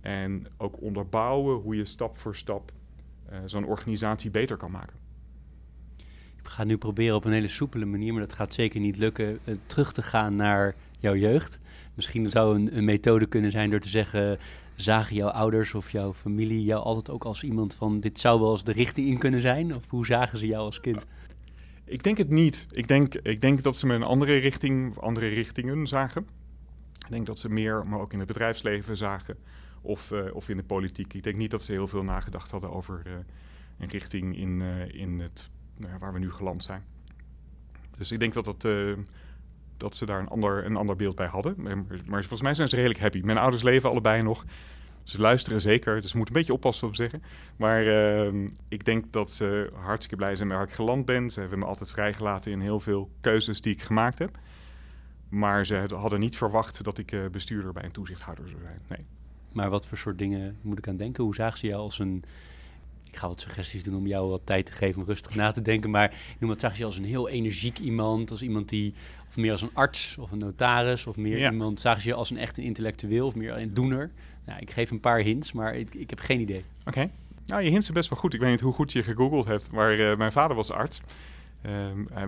en ook onderbouwen hoe je stap voor stap uh, zo'n organisatie beter kan maken. Ik ga nu proberen op een hele soepele manier, maar dat gaat zeker niet lukken, uh, terug te gaan naar jouw jeugd. Misschien zou een, een, methode kunnen zijn door te zeggen, zagen jouw ouders of jouw familie jou altijd ook als iemand van, dit zou wel eens de richting in kunnen zijn? Of hoe zagen ze jou als kind? Ik denk het niet. Ik denk, ik denk dat ze me een andere richting, andere richtingen zagen. Ik denk dat ze meer, maar ook in het bedrijfsleven zagen of, uh, of in de politiek. Ik denk niet dat ze heel veel nagedacht hadden over uh, een richting in, uh, in het, nou, waar we nu geland zijn. Dus ik denk dat, dat, dat ze daar een ander, een ander beeld bij hadden. Maar, volgens mij zijn ze redelijk happy. Mijn ouders leven allebei nog. Ze luisteren zeker, dus ze moeten een beetje oppassen op zeggen. Maar ik denk dat ze hartstikke blij zijn met waar ik geland ben. Ze hebben me altijd vrijgelaten in heel veel keuzes die ik gemaakt heb. Maar ze hadden niet verwacht dat ik bestuurder bij een toezichthouder zou zijn. Nee. Maar wat voor soort dingen moet ik aan denken? Hoe zagen ze jou als een... Ik ga wat suggesties doen om jou wat tijd te geven om rustig na te denken. Maar noem wat zag je als een heel energiek iemand? Als iemand die... Of meer als een arts of een notaris? Of meer iemand... Zagen ze je als een echt een intellectueel of meer een doener? Nou, ik geef een paar hints, maar ik, ik heb geen idee. Oké. Nou, je hints zijn best wel goed. Ik weet niet hoe goed je gegoogeld hebt, maar uh, mijn vader was arts. Uh,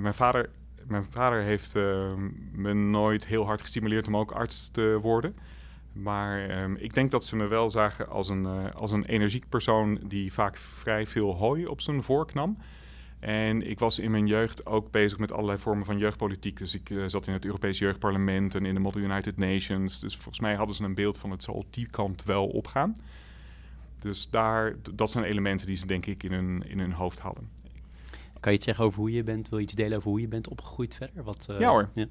mijn vader mijn vader heeft uh, me nooit heel hard gestimuleerd om ook arts te worden. Maar um, ik denk dat ze me wel zagen als een, uh, als een energiek persoon die vaak vrij veel hooi op zijn vork nam. En ik was in mijn jeugd ook bezig met allerlei vormen van jeugdpolitiek. Dus ik uh, zat in het Europees Jeugdparlement en in de Model United Nations. Dus volgens mij hadden ze een beeld van het zal die kant wel opgaan. Dus daar, dat zijn elementen die ze denk ik in hun, in hun hoofd hadden. Kan je iets zeggen over hoe je bent? Wil je iets delen over hoe je bent opgegroeid verder? Wat, uh, ja hoor. Ja.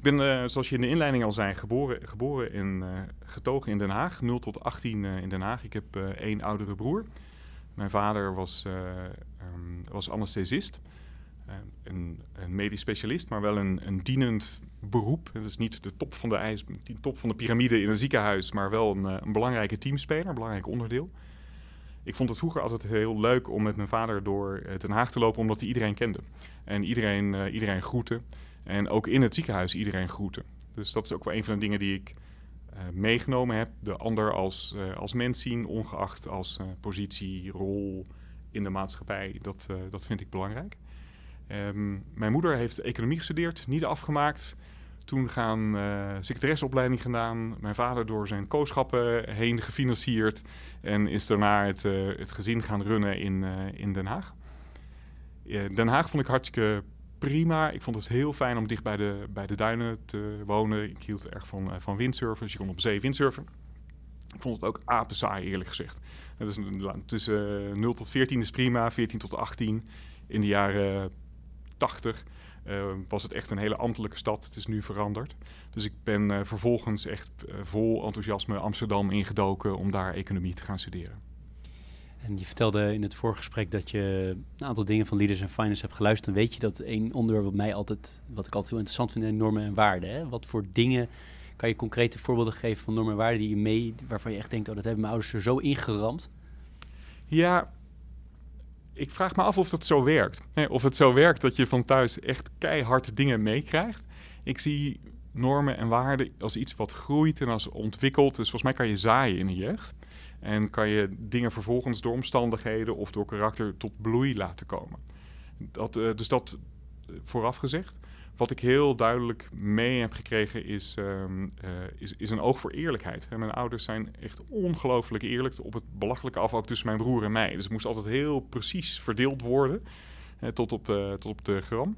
Ik ben, uh, zoals je in de inleiding al zei, geboren, geboren en uh, getogen in Den Haag. 0 tot 18 uh, in Den Haag. Ik heb één oudere broer. Mijn vader was, um, was anesthesist. Een, een, medisch specialist, maar wel een, een dienend beroep. Het is niet de top van de, ijs, de top van de piramide in een ziekenhuis, maar wel een, een belangrijke teamspeler, een belangrijk onderdeel. Ik vond het vroeger altijd heel leuk om met mijn vader door Den Haag te lopen, omdat hij iedereen kende. En iedereen, iedereen groette. En ook in het ziekenhuis iedereen groeten. Dus dat is ook wel een van de dingen die ik uh, meegenomen heb. De ander als, uh, als mens zien, ongeacht als uh, positie, rol in de maatschappij. Dat, dat vind ik belangrijk. Um, mijn moeder heeft economie gestudeerd, niet afgemaakt. toen gaan secretaresseopleiding gedaan. Mijn vader door zijn kooschappen heen gefinancierd. En is daarna het, het gezin gaan runnen in, in Den Haag. Den Haag vond ik hartstikke prima. Ik vond het heel fijn om dicht bij de, bij de duinen te wonen. Ik hield erg van, van windsurfen, dus je kon op zee windsurfen. Ik vond het ook apensaai, eerlijk gezegd. Dus tussen 0 tot 14 is prima, 14 tot 18. In de jaren 80 uh, was het echt een hele ambtelijke stad. Het is nu veranderd. Dus ik ben vervolgens echt vol enthousiasme Amsterdam ingedoken om daar economie te gaan studeren. En je vertelde in het voorgesprek dat je een aantal dingen van Leaders in Finance hebt geluisterd. Dan weet je dat één onderwerp wat mij altijd, wat ik altijd heel interessant vind, zijn normen en waarden. Hè? Wat voor dingen kan je concrete voorbeelden geven van normen en waarden die je mee, waarvan je echt denkt, oh, dat hebben mijn ouders er zo ingeramd? Ja, ik vraag me af of dat zo werkt. of het zo werkt dat je van thuis echt keihard dingen meekrijgt. Ik zie normen en waarden als iets wat groeit en als ontwikkelt. Dus volgens mij kan je zaaien in de jeugd. En kan je dingen vervolgens door omstandigheden of door karakter tot bloei laten komen. Dat, uh, dus dat uh, vooraf gezegd. Wat ik heel duidelijk mee heb gekregen is, um, uh, is, is, een oog voor eerlijkheid. Mijn ouders zijn echt ongelooflijk eerlijk op het belachelijke af, ook tussen mijn broer en mij. Dus het moest altijd heel precies verdeeld worden, tot, op, tot op de gram.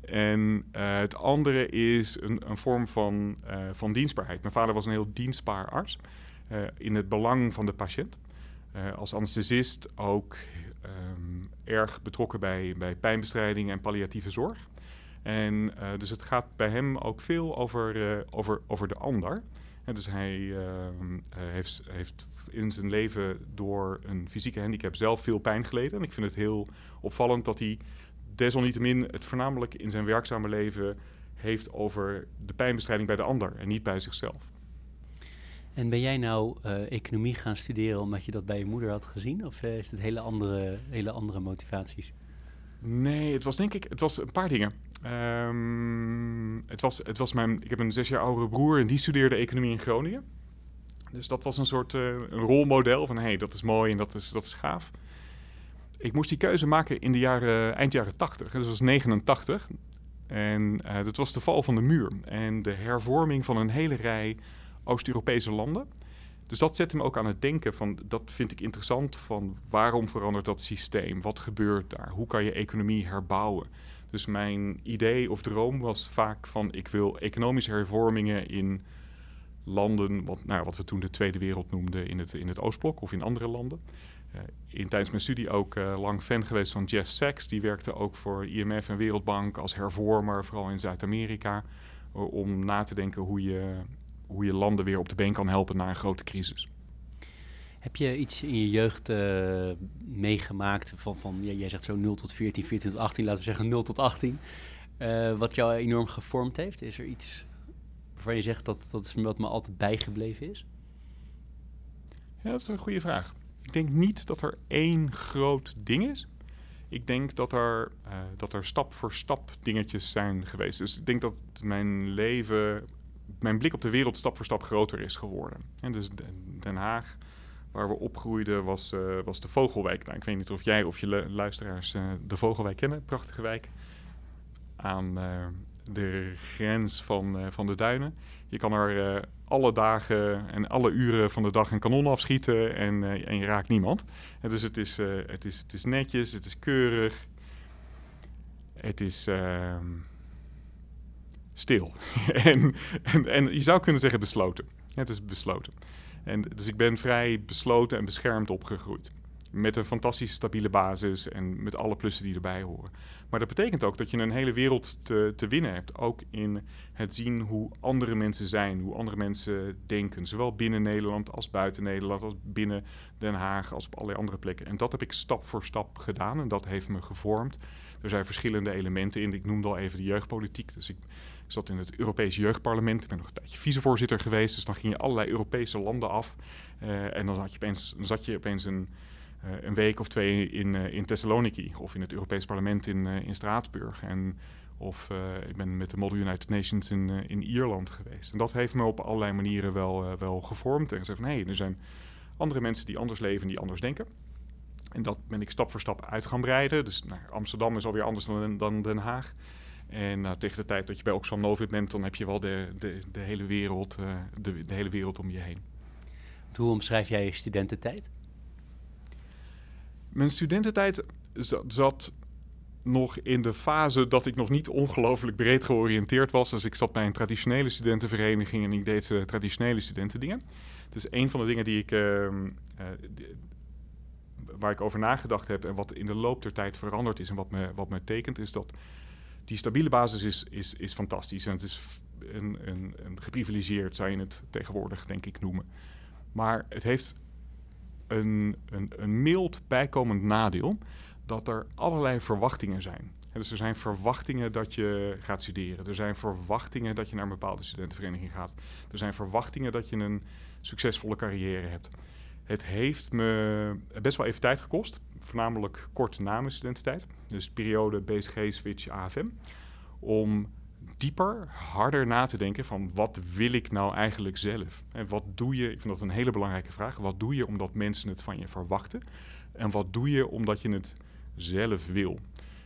En het andere is een, een vorm van, van dienstbaarheid. Mijn vader was een heel dienstbaar arts in het belang van de patiënt. als anesthesist ook um, erg betrokken bij, bij pijnbestrijding en palliatieve zorg. En uh, dus het gaat bij hem ook veel over, over, over de ander. Dus hij uh, heeft, heeft in zijn leven door een fysieke handicap zelf veel pijn geleden. En ik vind het heel opvallend dat hij desalniettemin het voornamelijk in zijn werkzame leven heeft over de pijnbestrijding bij de ander en niet bij zichzelf. En ben jij nou economie gaan studeren omdat je dat bij je moeder had gezien? Of heeft het hele andere, hele andere motivaties? Nee, het was denk ik, het was een paar dingen. Um, het was, het was mijn, ik heb een zes jaar oudere broer en die studeerde economie in Groningen. Dus dat was een soort uh, een rolmodel van hé, hey, dat is mooi en dat is, dat is gaaf. Ik moest die keuze maken in de jaren, eind jaren 80. Dat was 89. En dat was de val van de muur en de hervorming van een hele rij Oost-Europese landen. Dus dat zette me ook aan het denken van, dat vind ik interessant, van waarom verandert dat systeem? Wat gebeurt daar? Hoe kan je economie herbouwen? Dus mijn idee of droom was vaak van, ik wil economische hervormingen in landen, wat, nou, wat we toen de Tweede Wereld noemden, in het, in het Oostblok of in andere landen. Uh, in, tijdens mijn studie ook uh, lang fan geweest van Jeff Sachs. Die werkte ook voor IMF en Wereldbank als hervormer, vooral in Zuid-Amerika. om na te denken hoe je hoe je landen weer op de been kan helpen na een grote crisis. Heb je iets in je jeugd uh, meegemaakt van, van ja, jij zegt zo 0 tot 14, 14 tot 18, laten we zeggen 0 tot 18, uh, wat jou enorm gevormd heeft? Is er iets waarvan je zegt dat dat is wat me altijd bijgebleven is? Ja, dat is een goede vraag. Ik denk niet dat er één groot ding is. Ik denk dat er, uh, dat er stap voor stap dingetjes zijn geweest. Dus ik denk dat mijn leven mijn blik op de wereld stap voor stap groter is geworden. En dus Den Haag, waar we opgroeiden, was, uh, was de Vogelwijk. Nou, ik weet niet of jij of je luisteraars uh, de Vogelwijk kennen. Prachtige wijk. Aan uh, de grens van, van de duinen. Je kan er alle dagen en alle uren van de dag een kanon afschieten en, en je raakt niemand. En dus het is, het, is, het is netjes, het is keurig. Het is ehm, stil. en, en, en je zou kunnen zeggen besloten. Het is besloten. En, dus ik ben vrij besloten en beschermd opgegroeid. Met een fantastisch stabiele basis en met alle plussen die erbij horen. Maar dat betekent ook dat je een hele wereld te, te winnen hebt. Ook in het zien hoe andere mensen zijn, hoe andere mensen denken. Zowel binnen Nederland als buiten Nederland, als binnen Den Haag, als op allerlei andere plekken. En dat heb ik stap voor stap gedaan en dat heeft me gevormd. Er zijn verschillende elementen in. Ik noemde al even de jeugdpolitiek. Dus ik ik zat in het Europees Jeugdparlement. Ik ben nog een tijdje vicevoorzitter geweest. Dus dan ging je allerlei Europese landen af. Uh, en dan, had je opeens, dan zat je opeens een, uh, een week of twee in, uh, in Thessaloniki. Of in het Europees Parlement in, in Straatsburg. En, of ik ben met de Model United Nations in, in Ierland geweest. En dat heeft me op allerlei manieren wel, wel gevormd. En gezegd van hé, hey, er zijn andere mensen die anders leven, die anders denken. En dat ben ik stap voor stap uit gaan breiden. Dus nou, Amsterdam is alweer anders dan, dan Den Haag. En uh, tegen de tijd dat je bij Oxfam Novib bent, dan heb je wel de, de, de, hele, wereld, uh, de, de hele wereld om je heen. Hoe omschrijf jij je studententijd? Mijn studententijd zat nog in de fase dat ik nog niet ongelooflijk breed georiënteerd was. Dus ik zat bij een traditionele studentenvereniging en ik deed uh, traditionele studentendingen. Dus een van de dingen die ik, uh, uh, die, waar ik over nagedacht heb en wat in de loop der tijd veranderd is en wat me, wat me tekent, is dat die stabiele basis is, is, is fantastisch. En het is een, een, een geprivilegeerd, zou je het tegenwoordig denk ik noemen. Maar het heeft een, een, een mild bijkomend nadeel dat er allerlei verwachtingen zijn. dus er zijn verwachtingen dat je gaat studeren. Er zijn verwachtingen dat je naar een bepaalde studentenvereniging gaat. Er zijn verwachtingen dat je een succesvolle carrière hebt. Het heeft me best wel even tijd gekost, voornamelijk kort na mijn studententijd. Dus periode BSG, Switch, AFM. Om dieper, harder na te denken van wat wil ik nou eigenlijk zelf? En wat doe je, ik vind dat een hele belangrijke vraag, wat doe je omdat mensen het van je verwachten? En wat doe je omdat je het zelf wil?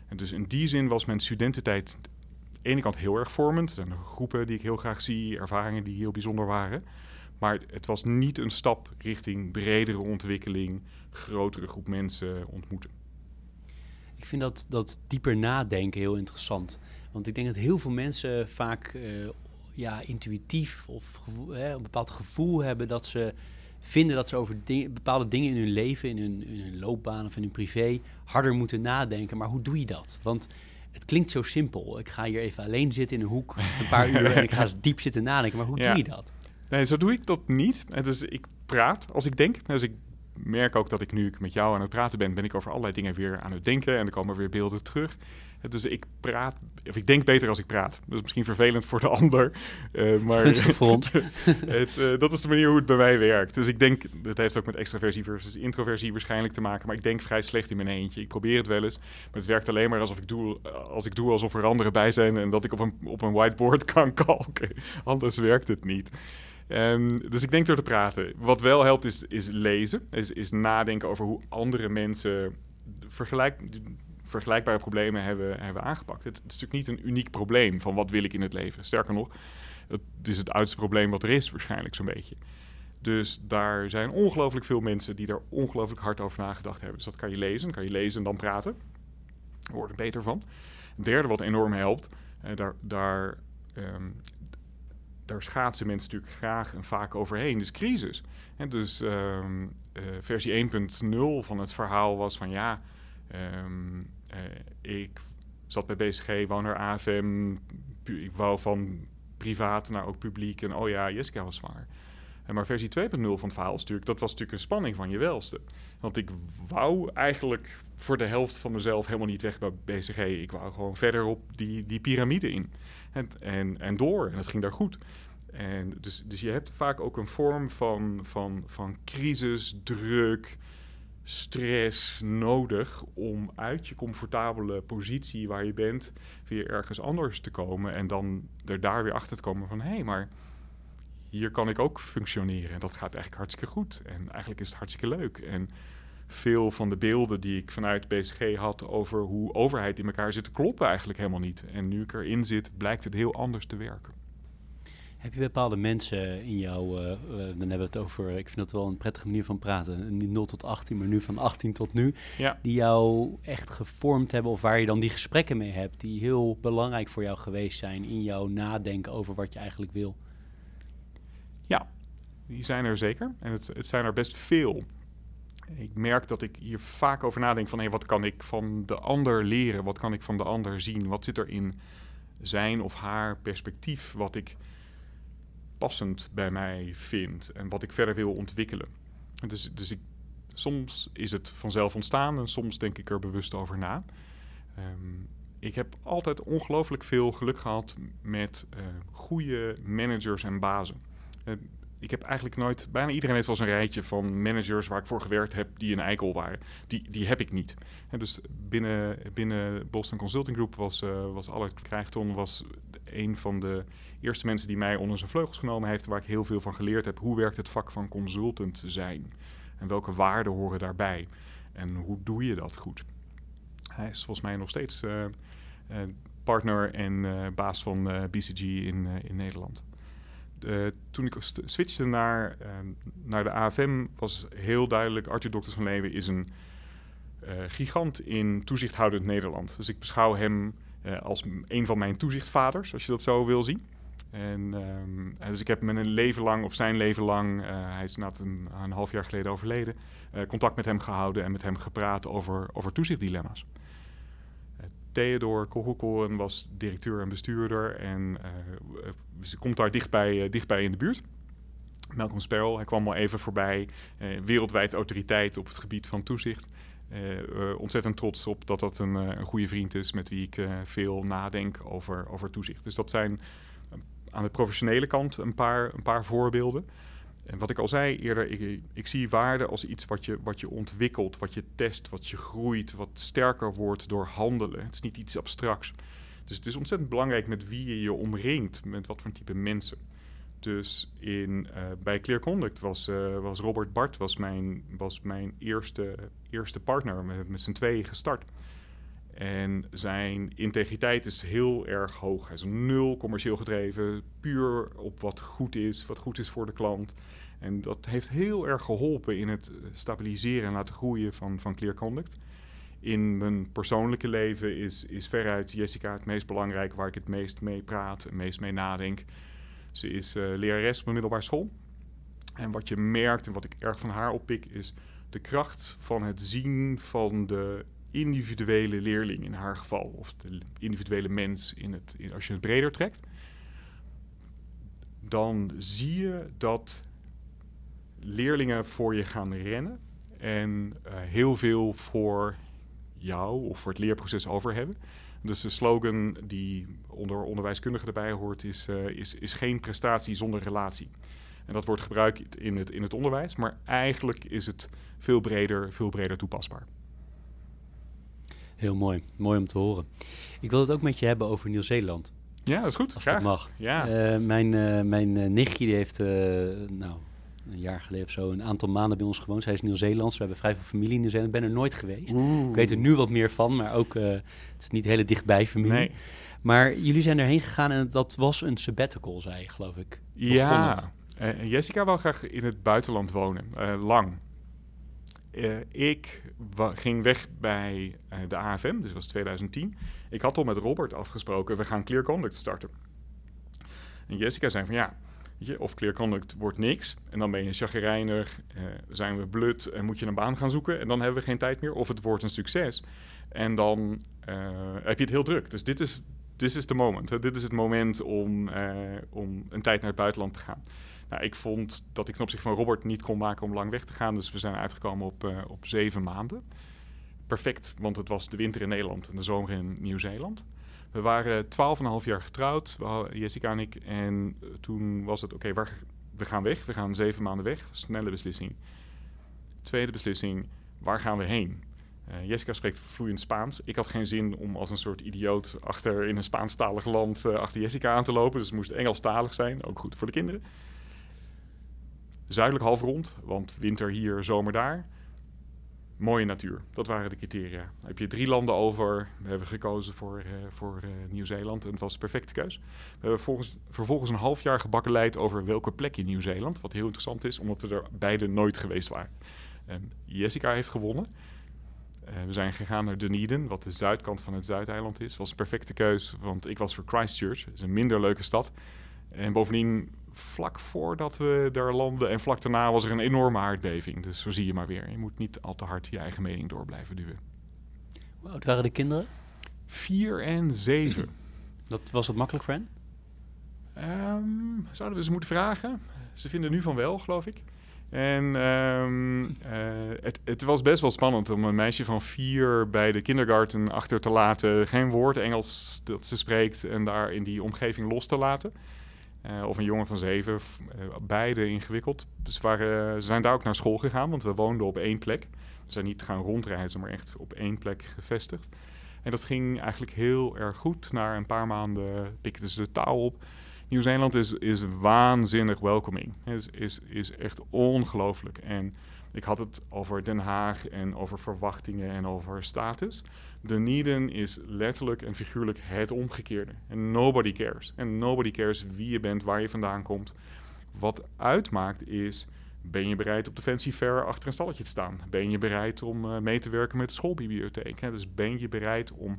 En dus in die zin was mijn studententijd aan de ene kant heel erg vormend. Er zijn groepen die ik heel graag zie, ervaringen die heel bijzonder waren. Maar het was niet een stap richting bredere ontwikkeling, grotere groep mensen ontmoeten. Ik vind dat, dat dieper nadenken heel interessant. Want ik denk dat heel veel mensen vaak uh, ja, intuïtief of hè, een bepaald gevoel hebben dat ze vinden dat ze over bepaalde dingen in hun leven, in hun, in hun loopbaan of in hun privé, harder moeten nadenken. Maar hoe doe je dat? Want het klinkt zo simpel. Ik ga hier even alleen zitten in een hoek een paar uur en ik ga diep zitten nadenken. Maar hoe doe je dat? Nee, zo doe ik dat niet. En dus ik praat als ik denk. Dus ik merk ook dat ik nu ik met jou aan het praten ben, ben ik over allerlei dingen weer aan het denken en er komen weer beelden terug. Dus ik praat, of ik denk beter als ik praat. Dat is misschien vervelend voor de ander. Uh, maar het, uh, dat is de manier hoe het bij mij werkt. Dus ik denk, het heeft ook met extraversie versus introversie waarschijnlijk te maken. Maar ik denk vrij slecht in mijn eentje. Ik probeer het wel eens. Maar het werkt alleen maar alsof ik doe, als ik doe alsof er anderen bij zijn en dat ik op een, op een whiteboard kan kalken. Anders werkt het niet. Um, dus ik denk door te praten. Wat wel helpt is, is lezen. Is, is nadenken over hoe andere mensen vergelijk, vergelijkbare problemen hebben, hebben aangepakt. Het, is natuurlijk niet een uniek probleem van wat wil ik in het leven. Sterker nog, het is het oudste probleem wat er is waarschijnlijk zo'n beetje. Dus daar zijn ongelooflijk veel mensen die daar ongelooflijk hard over nagedacht hebben. Dus dat kan je lezen, kan je lezen en dan praten. Daar word er beter van. Het derde wat enorm helpt, eh, daar, daar um, daar schaatsen mensen natuurlijk graag en vaak overheen. Dus crisis. En dus um, uh, versie 1.0 van het verhaal was van ja, um, uh, ik zat bij BSG, woon naar AFM, ik wou van privaat naar ook publiek en oh ja, Jessica was zwanger. Maar versie 2.0 van het verhaal natuurlijk, dat was natuurlijk een spanning van je welste. Want ik wou eigenlijk voor de helft van mezelf helemaal niet weg bij BCG. Ik wou gewoon verder op die, die piramide in. En, en, en door. En het ging daar goed. En dus, dus je hebt vaak ook een vorm van, van, van crisis, druk, stress nodig om uit je comfortabele positie waar je bent weer ergens anders te komen en dan er daar weer achter te komen van hé, hey, maar hier kan ik ook functioneren en dat gaat eigenlijk hartstikke goed en eigenlijk is het hartstikke leuk en veel van de beelden die ik vanuit BSG had over hoe overheid in elkaar zit, kloppen eigenlijk helemaal niet. En nu ik erin zit, blijkt het heel anders te werken. Heb je bepaalde mensen in jou, uh, uh, dan hebben we het over, ik vind dat wel een prettige manier van praten, niet 0 tot 18, maar nu van 18 tot nu, ja. die jou echt gevormd hebben of waar je dan die gesprekken mee hebt, die heel belangrijk voor jou geweest zijn in jouw nadenken over wat je eigenlijk wil? Ja, die zijn er zeker. En het, het zijn er best veel. Ik merk dat ik hier vaak over nadenk van wat kan ik van de ander leren? Wat kan ik van de ander zien? Wat zit er in zijn of haar perspectief wat ik passend bij mij vind en wat ik verder wil ontwikkelen. Dus, dus ik, soms is het vanzelf ontstaan en soms denk ik er bewust over na. Um, ik heb altijd ongelooflijk veel geluk gehad met uh, goede managers en bazen. Uh, ik heb eigenlijk nooit, bijna iedereen heeft wel eens een rijtje van managers waar ik voor gewerkt heb die een eikel waren. Die, die heb ik niet. Dus binnen, binnen Boston Consulting Group was, uh, was Albert Krijgton was een van de eerste mensen die mij onder zijn vleugels genomen heeft, waar ik heel veel van geleerd heb. Hoe werkt het vak van consultant zijn? En welke waarden horen daarbij? En hoe doe je dat goed? Hij is volgens mij nog steeds uh, partner en baas van BCG in, in Nederland. Toen ik switchte naar, ehm, naar de AFM was heel duidelijk... Arthur Dokters van Leeuwen is een gigant in toezichthoudend Nederland. Dus ik beschouw hem als een van mijn toezichtvaders, als je dat zo wil zien. En, um, dus ik heb mijn leven lang, of zijn leven lang, uh, hij is net een, een, half jaar geleden overleden, uh, contact met hem gehouden en met hem gepraat over, over toezichtdilemma's. Uh, Theodor Kogelkoren was directeur en bestuurder en ze komt daar dichtbij, dichtbij in de buurt. Malcolm Sparrow, hij kwam al even voorbij, wereldwijd autoriteit op het gebied van toezicht. ontzettend trots op dat dat een, een goede vriend is met wie ik veel nadenk over, over toezicht. Dus dat zijn aan de professionele kant een paar, een paar voorbeelden. En wat ik al zei eerder, ik, ik, zie waarde als iets wat je, wat je ontwikkelt, wat je test, wat je groeit, wat sterker wordt door handelen. Het is niet iets abstracts. Dus het is ontzettend belangrijk met wie je je omringt, met wat voor type mensen. Dus in, uh, bij Clear Conduct was, uh, was Robert Bart was mijn, was mijn eerste, eerste partner, met, met z'n tweeën gestart. En zijn integriteit is heel erg hoog. Hij is nul commercieel gedreven, puur op wat goed is, wat goed is voor de klant. En dat heeft heel erg geholpen in het stabiliseren en laten groeien van, van Clear Conduct. In mijn persoonlijke leven is, is veruit Jessica het meest belangrijk, waar ik het meest mee praat, het meest mee nadenk. Ze is uh, lerares op een middelbare school. En wat je merkt en wat ik erg van haar oppik, is de kracht van het zien van de individuele leerling in haar geval, of de individuele mens in het, als je het breder trekt, dan zie je dat leerlingen voor je gaan rennen en uh, heel veel voor jou of voor het leerproces over hebben. Dus de slogan die onder onderwijskundigen erbij hoort is, uh, is, is geen prestatie zonder relatie. En dat wordt gebruikt in het, in het onderwijs, maar eigenlijk is het veel breder, veel breder toepasbaar. Heel mooi. Mooi om te horen. Ik wil het ook met je hebben over Nieuw-Zeeland. Ja, dat is goed. Als Graag. dat mag. Ja. Uh, mijn uh, mijn uh, nichtje die heeft, nou, een jaar geleden of zo, een aantal maanden bij ons gewoond. Zij is Nieuw-Zeelands. We hebben vrij veel familie in Nieuw-Zeeland. Ik ben er nooit geweest. Oeh. Ik weet er nu wat meer van, maar ook, het is niet hele dichtbij familie. Nee. Maar jullie zijn erheen gegaan en dat was een sabbatical, zei je, geloof ik. Ja. Jessica wil graag in het buitenland wonen. lang. Uh, ik ging weg bij uh, de AFM, dus was 2010. Ik had al met Robert afgesproken, we gaan Clear Conduct starten. En Jessica zei van ja, je, of Clear Conduct wordt niks. En dan ben je chagrijnig, uh, zijn we blut en moet je een baan gaan zoeken. En dan hebben we geen tijd meer. Of het wordt een succes. En dan heb je het heel druk. Dus dit is, is the moment. Dit is het moment om, om een tijd naar het buitenland te gaan. Nou, ik vond dat ik ten opzichte van Robert niet kon maken om lang weg te gaan. Dus we zijn uitgekomen op, uh, op zeven maanden. Perfect, want het was de winter in Nederland en de zomer in Nieuw-Zeeland. We waren twaalf en een half jaar getrouwd, Jessica en ik. En eh, toen was het, oké, we gaan weg. We gaan zeven maanden weg. Snelle beslissing. Tweede beslissing, waar gaan we heen? Uh, Jessica spreekt vloeiend Spaans. Ik had geen zin om als een soort idioot achter in een Spaanstalig land achter Jessica aan te lopen. Dus het moest Engelstalig zijn, ook goed voor de kinderen. Zuidelijk halfrond, want winter hier, zomer daar. Mooie natuur, dat waren de criteria. Dan heb je drie landen over. We hebben gekozen voor, uh, voor uh, Nieuw-Zeeland en het was de perfecte keus. We hebben volgens, vervolgens een half jaar gebakkeleid over welke plek in Nieuw-Zeeland. Wat heel interessant is, omdat we er beide nooit geweest waren. En Jessica heeft gewonnen. Uh, we zijn gegaan naar Dunedin, wat de zuidkant van het Zuideiland is. was een perfecte keus, want ik was voor Christchurch. Dat is een minder leuke stad. En bovendien vlak voordat we daar landen en vlak daarna was er een enorme aardbeving. Dus zo zie je maar weer. Je moet niet al te hard je eigen mening door blijven duwen. Hoe oud waren de kinderen? Vier en zeven. Dat, was het makkelijk voor hen? Um, zouden we ze moeten vragen? Ze vinden nu van wel, geloof ik. En um, uh, het, het, was best wel spannend om een meisje van vier bij de kindergarten achter te laten. Geen woord Engels dat ze spreekt en daar in die omgeving los te laten. Uh, of een jongen van zeven, uh, beide ingewikkeld. Waren, ze zijn daar ook naar school gegaan, want we woonden op één plek. We zijn niet gaan rondreizen, maar echt op één plek gevestigd. En dat ging eigenlijk heel erg goed. Na een paar maanden pikten ze de taal op. Nieuw-Zeeland is, is waanzinnig welcoming. Is, is, is echt ongelooflijk. En Ik had het over Den Haag en over verwachtingen en over status. Dunedin is letterlijk en figuurlijk het omgekeerde. En nobody cares. En nobody cares wie je bent, waar je vandaan komt. Wat uitmaakt is, ben je bereid op de fancy fair achter een stalletje te staan? Ben je bereid om uh, mee te werken met de schoolbibliotheek? Dus ben je bereid om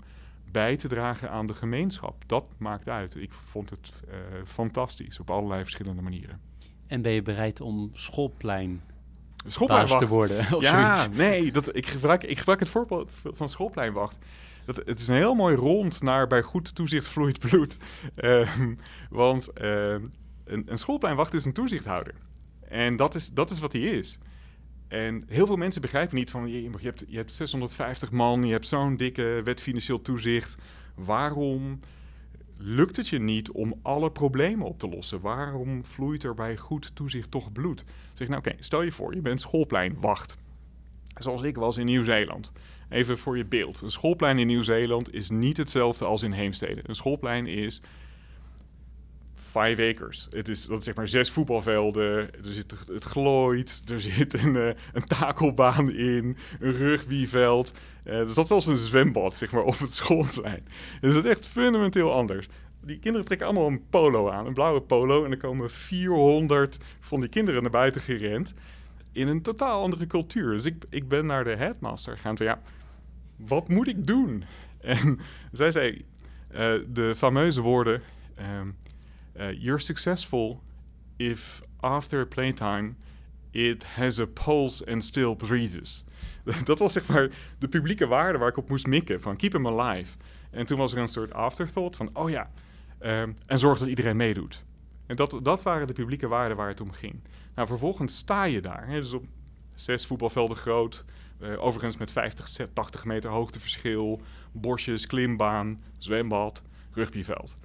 bij te dragen aan de gemeenschap? Dat maakt uit. Ik vond het uh, fantastisch op allerlei verschillende manieren. En ben je bereid om schoolplein schoolpleinwacht te worden? Of ja, zoiets? nee, dat, ik, gebruik, ik gebruik het voorbeeld van schoolpleinwacht. Dat, het is een heel mooi rond naar bij goed toezicht vloeit bloed. Uh, want uh, een, een schoolpleinwacht is een toezichthouder. En dat is, dat is wat hij is. En heel veel mensen begrijpen niet van... je, hebt, je hebt 650 man, je hebt zo'n dikke wet financieel toezicht. Waarom lukt het je niet om alle problemen op te lossen? Waarom vloeit er bij goed toezicht toch bloed? Zeg nou, oké, stel je voor, je bent schoolpleinwacht. Zoals ik was in Nieuw-Zeeland. Even voor je beeld. Een schoolplein in Nieuw-Zeeland is niet hetzelfde als in Heemstede. Een schoolplein is five acres. Het is, dat zeg maar zes voetbalvelden. Er zit, het glooit. Er zit een, uh, een takelbaan in. Een rugbyveld. Uh, er zat zelfs een zwembad zeg maar, op het schoolplein. Dus het is echt fundamenteel anders. Die kinderen trekken allemaal een polo aan. Een blauwe polo. En er komen 400 van die kinderen naar buiten gerend. In een totaal andere cultuur. Dus ik, ik ben naar de headmaster gegaan van ja, wat moet ik doen? En zij zei uh, de fameuze woorden... Um, uh, you're successful if after playtime it has a pulse and still breathes. dat was zeg maar de publieke waarde waar ik op moest mikken, van keep him alive. En toen was er een soort afterthought van, oh ja, um, en zorg dat iedereen meedoet. En dat, dat waren de publieke waarden waar het om ging. Nou, vervolgens sta je daar, hè, dus op zes voetbalvelden groot, uh, overigens met 50, 80 meter hoogteverschil, bosjes, klimbaan, zwembad, rugbyveld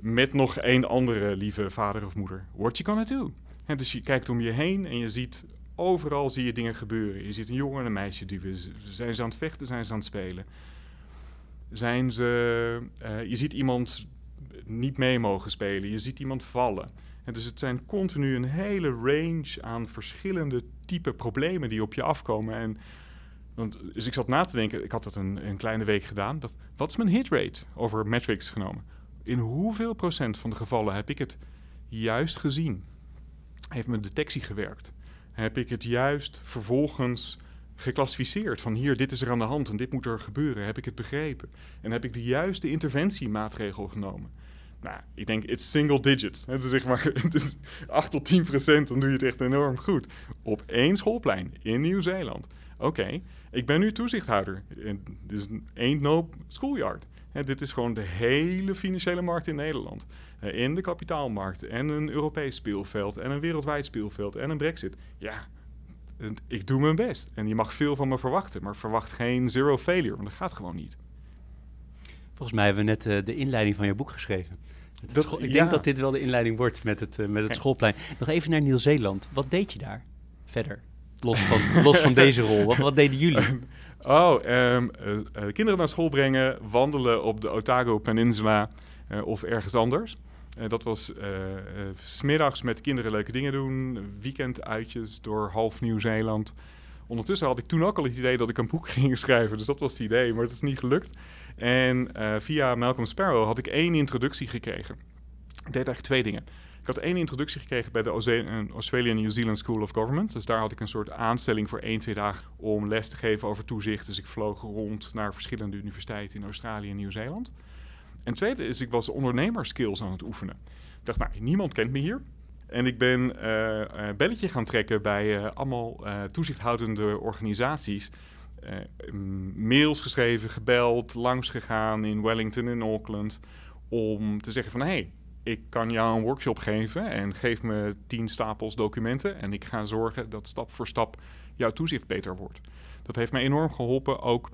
met nog één andere lieve vader of moeder. What you gonna do? En dus je kijkt om je heen en je ziet overal zie je dingen gebeuren. Je ziet een jongen en een meisje duwen. Zijn ze aan het vechten, zijn ze aan het spelen? Zijn ze... Uh, je ziet iemand niet mee mogen spelen. Je ziet iemand vallen. En dus het zijn continu een hele range aan verschillende type problemen die op je afkomen. En, want, dus ik zat na te denken, ik had dat een, een kleine week gedaan. Dat, wat is mijn hitrate over metrics genomen? In hoeveel procent van de gevallen heb ik het juist gezien? Heeft mijn detectie gewerkt? Heb ik het juist vervolgens geclassificeerd van hier, dit is er aan de hand en dit moet er gebeuren? Heb ik het begrepen? En heb ik de juiste interventiemaatregel genomen? Nou, ik denk, it's single digits. Het is zeg maar, het is 8 tot 10 procent, dan doe je het echt enorm goed. Op één schoolplein in Nieuw-Zeeland. Oké, ik ben nu toezichthouder. Dit is ain't no schoolyard dit is gewoon de hele financiële markt in Nederland. In de kapitaalmarkt en een Europees speelveld en een wereldwijd speelveld en een brexit. Ja, ik doe mijn best. En je mag veel van me verwachten, maar verwacht geen zero failure, want dat gaat gewoon niet. Volgens mij hebben we net uh, de inleiding van je boek geschreven. Dat, ik ja. denk dat dit wel de inleiding wordt met het, uh, met het schoolplein. Nog even naar Nieuw-Zeeland. Wat deed je daar verder? Los van, los van deze rol. Wat, wat deden jullie? Oh, um, uh, kinderen naar school brengen, wandelen op de Otago Peninsula uh, of ergens anders. dat was smiddags met kinderen leuke dingen doen, weekenduitjes door half Nieuw-Zeeland. Ondertussen had ik toen ook al het idee dat ik een boek ging schrijven, dus dat was het idee, maar het is niet gelukt. En via Malcolm Sparrow had ik één introductie gekregen. Ik deed eigenlijk twee dingen. Ik had één introductie gekregen bij de Australian New Zealand School of Government. Dus daar had ik een soort aanstelling voor één, twee dagen om les te geven over toezicht. Dus ik vloog rond naar verschillende universiteiten in Australië en Nieuw-Zeeland. En tweede is, ik was ondernemerskills aan het oefenen. Ik dacht, nou, niemand kent me hier. En ik ben uh, uh, belletje gaan trekken bij uh, allemaal toezichthoudende organisaties. mails geschreven, gebeld, langs gegaan in Wellington en Auckland. Om te zeggen van, hé, hey, ik kan jou een workshop geven en geef me tien stapels documenten en ik ga zorgen dat stap voor stap jouw toezicht beter wordt. Dat heeft me enorm geholpen ook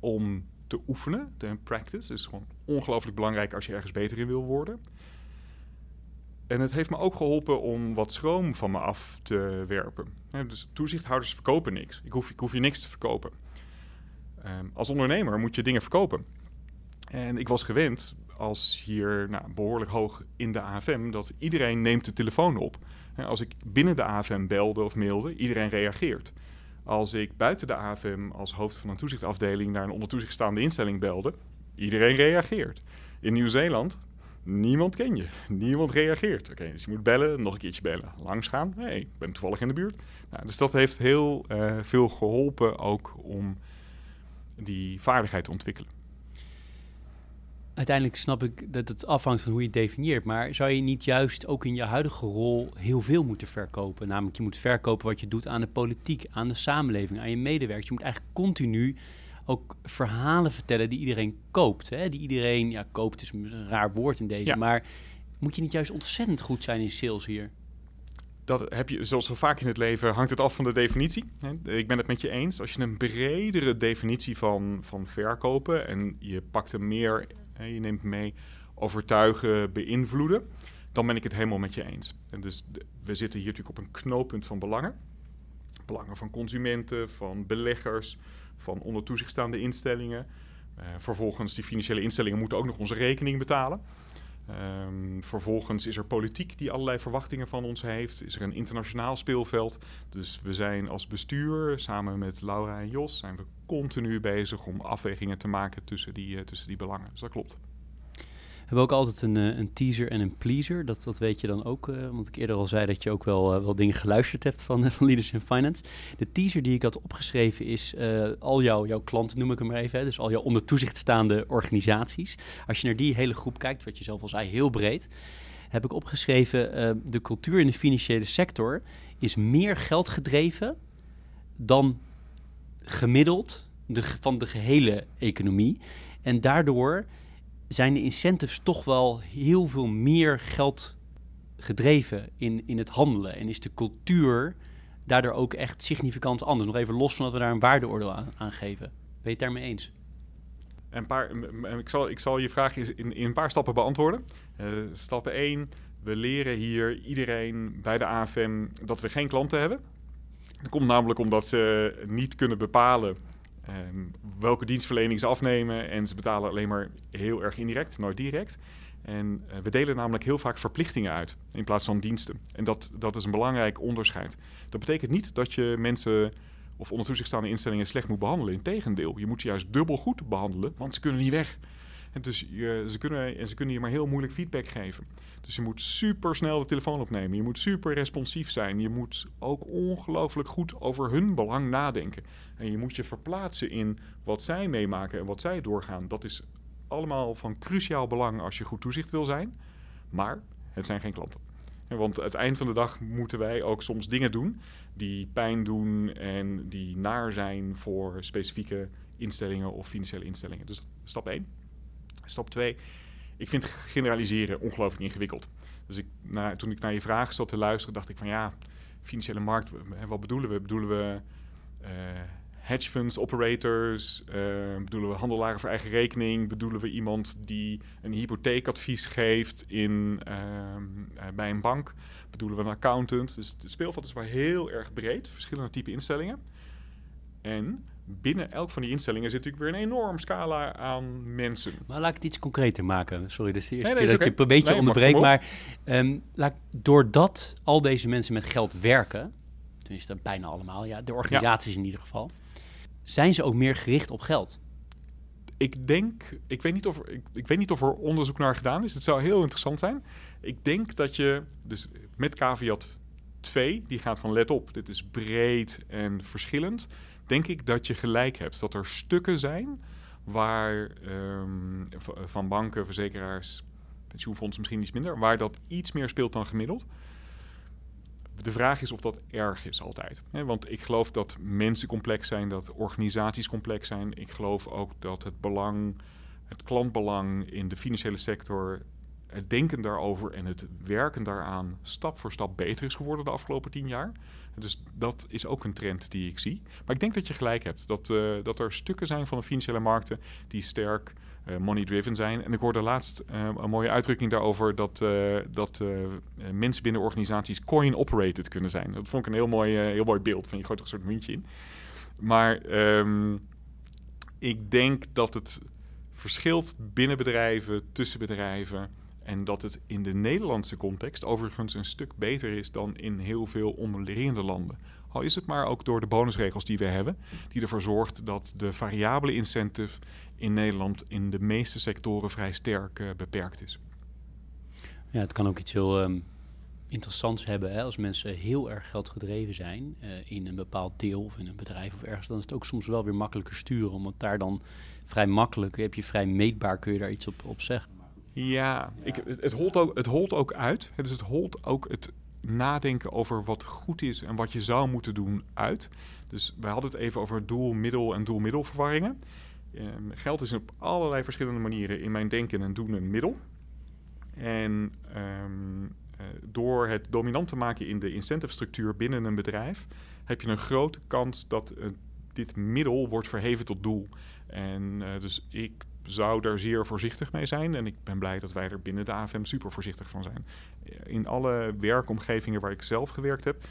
om te oefenen. De practice is gewoon ongelooflijk belangrijk als je ergens beter in wil worden. En het heeft me ook geholpen om wat schroom van me af te werpen. dus toezichthouders verkopen niks. Ik hoef, ik hoef je niks te verkopen. Um, als ondernemer moet je dingen verkopen. En ik was gewend als hier nou, behoorlijk hoog in de AFM, dat iedereen neemt de telefoon op. Als ik binnen de AFM belde of mailde, iedereen reageert. Als ik buiten de AFM als hoofd van een toezichtafdeling naar een onder toezicht instelling belde, iedereen reageert. In Nieuw-Zeeland, niemand ken je, niemand reageert. Oké, dus je moet bellen, nog een keertje bellen, langs gaan. Hé, hey, ik ben toevallig in de buurt. Nou, dus dat heeft heel uh, veel geholpen ook om die vaardigheid te ontwikkelen. Uiteindelijk snap ik dat het afhangt van hoe je het definieert. Maar zou je niet juist ook in je huidige rol heel veel moeten verkopen? Namelijk, je moet verkopen wat je doet aan de politiek, aan de samenleving, aan je medewerkers. Je moet eigenlijk continu ook verhalen vertellen die iedereen koopt. Hè? Die iedereen, ja, koopt is een raar woord in deze. Maar moet je niet juist ontzettend goed zijn in sales hier? dat heb je, zoals zo vaak in het leven, hangt het af van de definitie. Ik ben het met je eens. Als je een bredere definitie van, van verkopen en je pakt er meer, je neemt mee overtuigen, beïnvloeden, dan ben ik het helemaal met je eens. En dus we zitten hier natuurlijk op een knooppunt van belangen. Belangen van consumenten, van beleggers, van onder toezicht staande instellingen. Uh, vervolgens, die financiële instellingen moeten ook nog onze rekening betalen. Um, vervolgens is er politiek die allerlei verwachtingen van ons heeft. Is er een internationaal speelveld. Dus we zijn als bestuur, samen met Laura en Jos, zijn we continu bezig om afwegingen te maken tussen die, uh, tussen die belangen. Dus dat klopt. Hebben ook altijd een, eh, een teaser en een pleaser. Dat, dat weet je dan ook. Uh, want ik eerder al zei dat je ook wel, uh, wel dingen geluisterd hebt van, van Leaders in Finance. De teaser die ik had opgeschreven is al jouw, jouw klanten, noem ik hem maar even. Hè, dus al jouw onder toezicht staande organisaties. Als je naar die hele groep kijkt, wat je zelf al zei, heel breed. Heb ik opgeschreven, de cultuur in de financiële sector is meer geld gedreven dan gemiddeld de, van de gehele economie. En daardoor zijn de incentives toch wel heel veel meer geld gedreven in, in het handelen. En is de cultuur daardoor ook echt significant anders. Nog even los van dat we daar een waardeoordeel aan, geven. Ben je het daarmee eens? Een paar, ik, zal, ik zal je vraag in, in een paar stappen beantwoorden. Uh, stap 1. We leren hier iedereen bij de AFM dat we geen klanten hebben. Dat komt namelijk omdat ze niet kunnen bepalen Ehm, welke dienstverlening ze afnemen. En ze betalen alleen maar heel erg indirect, nooit direct. En uh, we delen namelijk heel vaak verplichtingen uit in plaats van diensten. En dat, dat is een belangrijk onderscheid. Dat betekent niet dat je mensen of onder toezicht staande instellingen slecht moet behandelen. Integendeel, je moet ze juist dubbel goed behandelen, want ze kunnen niet weg. En dus je, ze, kunnen, en ze kunnen je maar heel moeilijk feedback geven. Dus je moet super snel de telefoon opnemen. Je moet super responsief zijn. Je moet ook ongelooflijk goed over hun belang nadenken. En je moet je verplaatsen in wat zij meemaken en wat zij doorgaan. Dat is allemaal van cruciaal belang als je goed toezicht wil zijn. Maar het zijn geen klanten. Want aan het eind van de dag moeten wij ook soms dingen doen die pijn doen en die naar zijn voor specifieke instellingen of financiële instellingen. Dus stap 1. Stap 2. Ik vind generaliseren ongelooflijk ingewikkeld. Dus ik, na, toen ik naar je vraag zat te luisteren, dacht ik van ja, financiële markt, wat bedoelen we? Bedoelen we uh, hedge funds, operators? Uh, bedoelen we handelaren voor eigen rekening? Bedoelen we iemand die een hypotheekadvies geeft in, uh, bij een bank? Bedoelen we een accountant? Dus het speelveld is wel heel erg breed, verschillende type instellingen. En binnen elk van die instellingen zit natuurlijk weer een enorm scala aan mensen. Maar laat ik het iets concreter maken. Sorry, dat is de eerste keer dat je een beetje nee, onderbreekt. Maar um, laat, doordat al deze mensen met geld werken, tenminste bijna allemaal, ja, de organisaties in ieder geval, zijn ze ook meer gericht op geld. Ik denk, ik weet, niet of ik, ik weet niet of er onderzoek naar gedaan is. Het zou heel interessant zijn. Ik denk dat je, dus met caveat 2, die gaat van let op, dit is breed en verschillend denk ik dat je gelijk hebt. Dat er stukken zijn waar um, van banken, verzekeraars, pensioenfondsen misschien iets minder, waar dat iets meer speelt dan gemiddeld. De vraag is of dat erg is altijd. Want ik geloof dat mensen complex zijn, dat organisaties complex zijn. Ik geloof ook dat het belang, het klantbelang in de financiële sector, het denken daarover en het werken daaraan stap voor stap beter is geworden de afgelopen tien jaar. Dus dat is ook een trend die ik zie. Maar ik denk dat je gelijk hebt. Dat, uh, dat er stukken zijn van de financiële markten die sterk uh, money-driven zijn. En ik hoorde laatst uh, een mooie uitdrukking daarover dat, dat mensen binnen organisaties coin-operated kunnen zijn. Dat vond ik een heel mooi, heel mooi beeld. Van je gooit er een soort muntje in. Maar um, ik denk dat het verschilt binnen bedrijven, tussen bedrijven. En dat het in de Nederlandse context overigens een stuk beter is dan in heel veel onderliggende landen. Al is het maar ook door de bonusregels die we hebben, die ervoor zorgt dat de variabele incentive in Nederland in de meeste sectoren vrij sterk uh, beperkt is. Ja, het kan ook iets heel um, interessants hebben hè? als mensen heel erg geldgedreven zijn uh, in een bepaald deel of in een bedrijf of ergens. Dan is het ook soms wel weer makkelijker sturen, omdat daar dan vrij makkelijk, heb je vrij meetbaar, kun je daar iets op, op zeggen. Ja, Ik, het, holt ook, het holt ook uit. Dus het holt ook het nadenken over wat goed is en wat je zou moeten doen uit. Dus wij hadden het even over doel-middel en doel-middelverwarringen. Um, geld is op allerlei verschillende manieren in mijn denken en doen een middel. En um, uh, door het dominant te maken in de incentive structuur binnen een bedrijf, heb je een grote kans dat uh, dit middel wordt verheven tot doel. En uh, dus ik zou daar zeer voorzichtig mee zijn. En ik ben blij dat wij er binnen de AFM super voorzichtig van zijn. In alle werkomgevingen waar ik zelf gewerkt heb,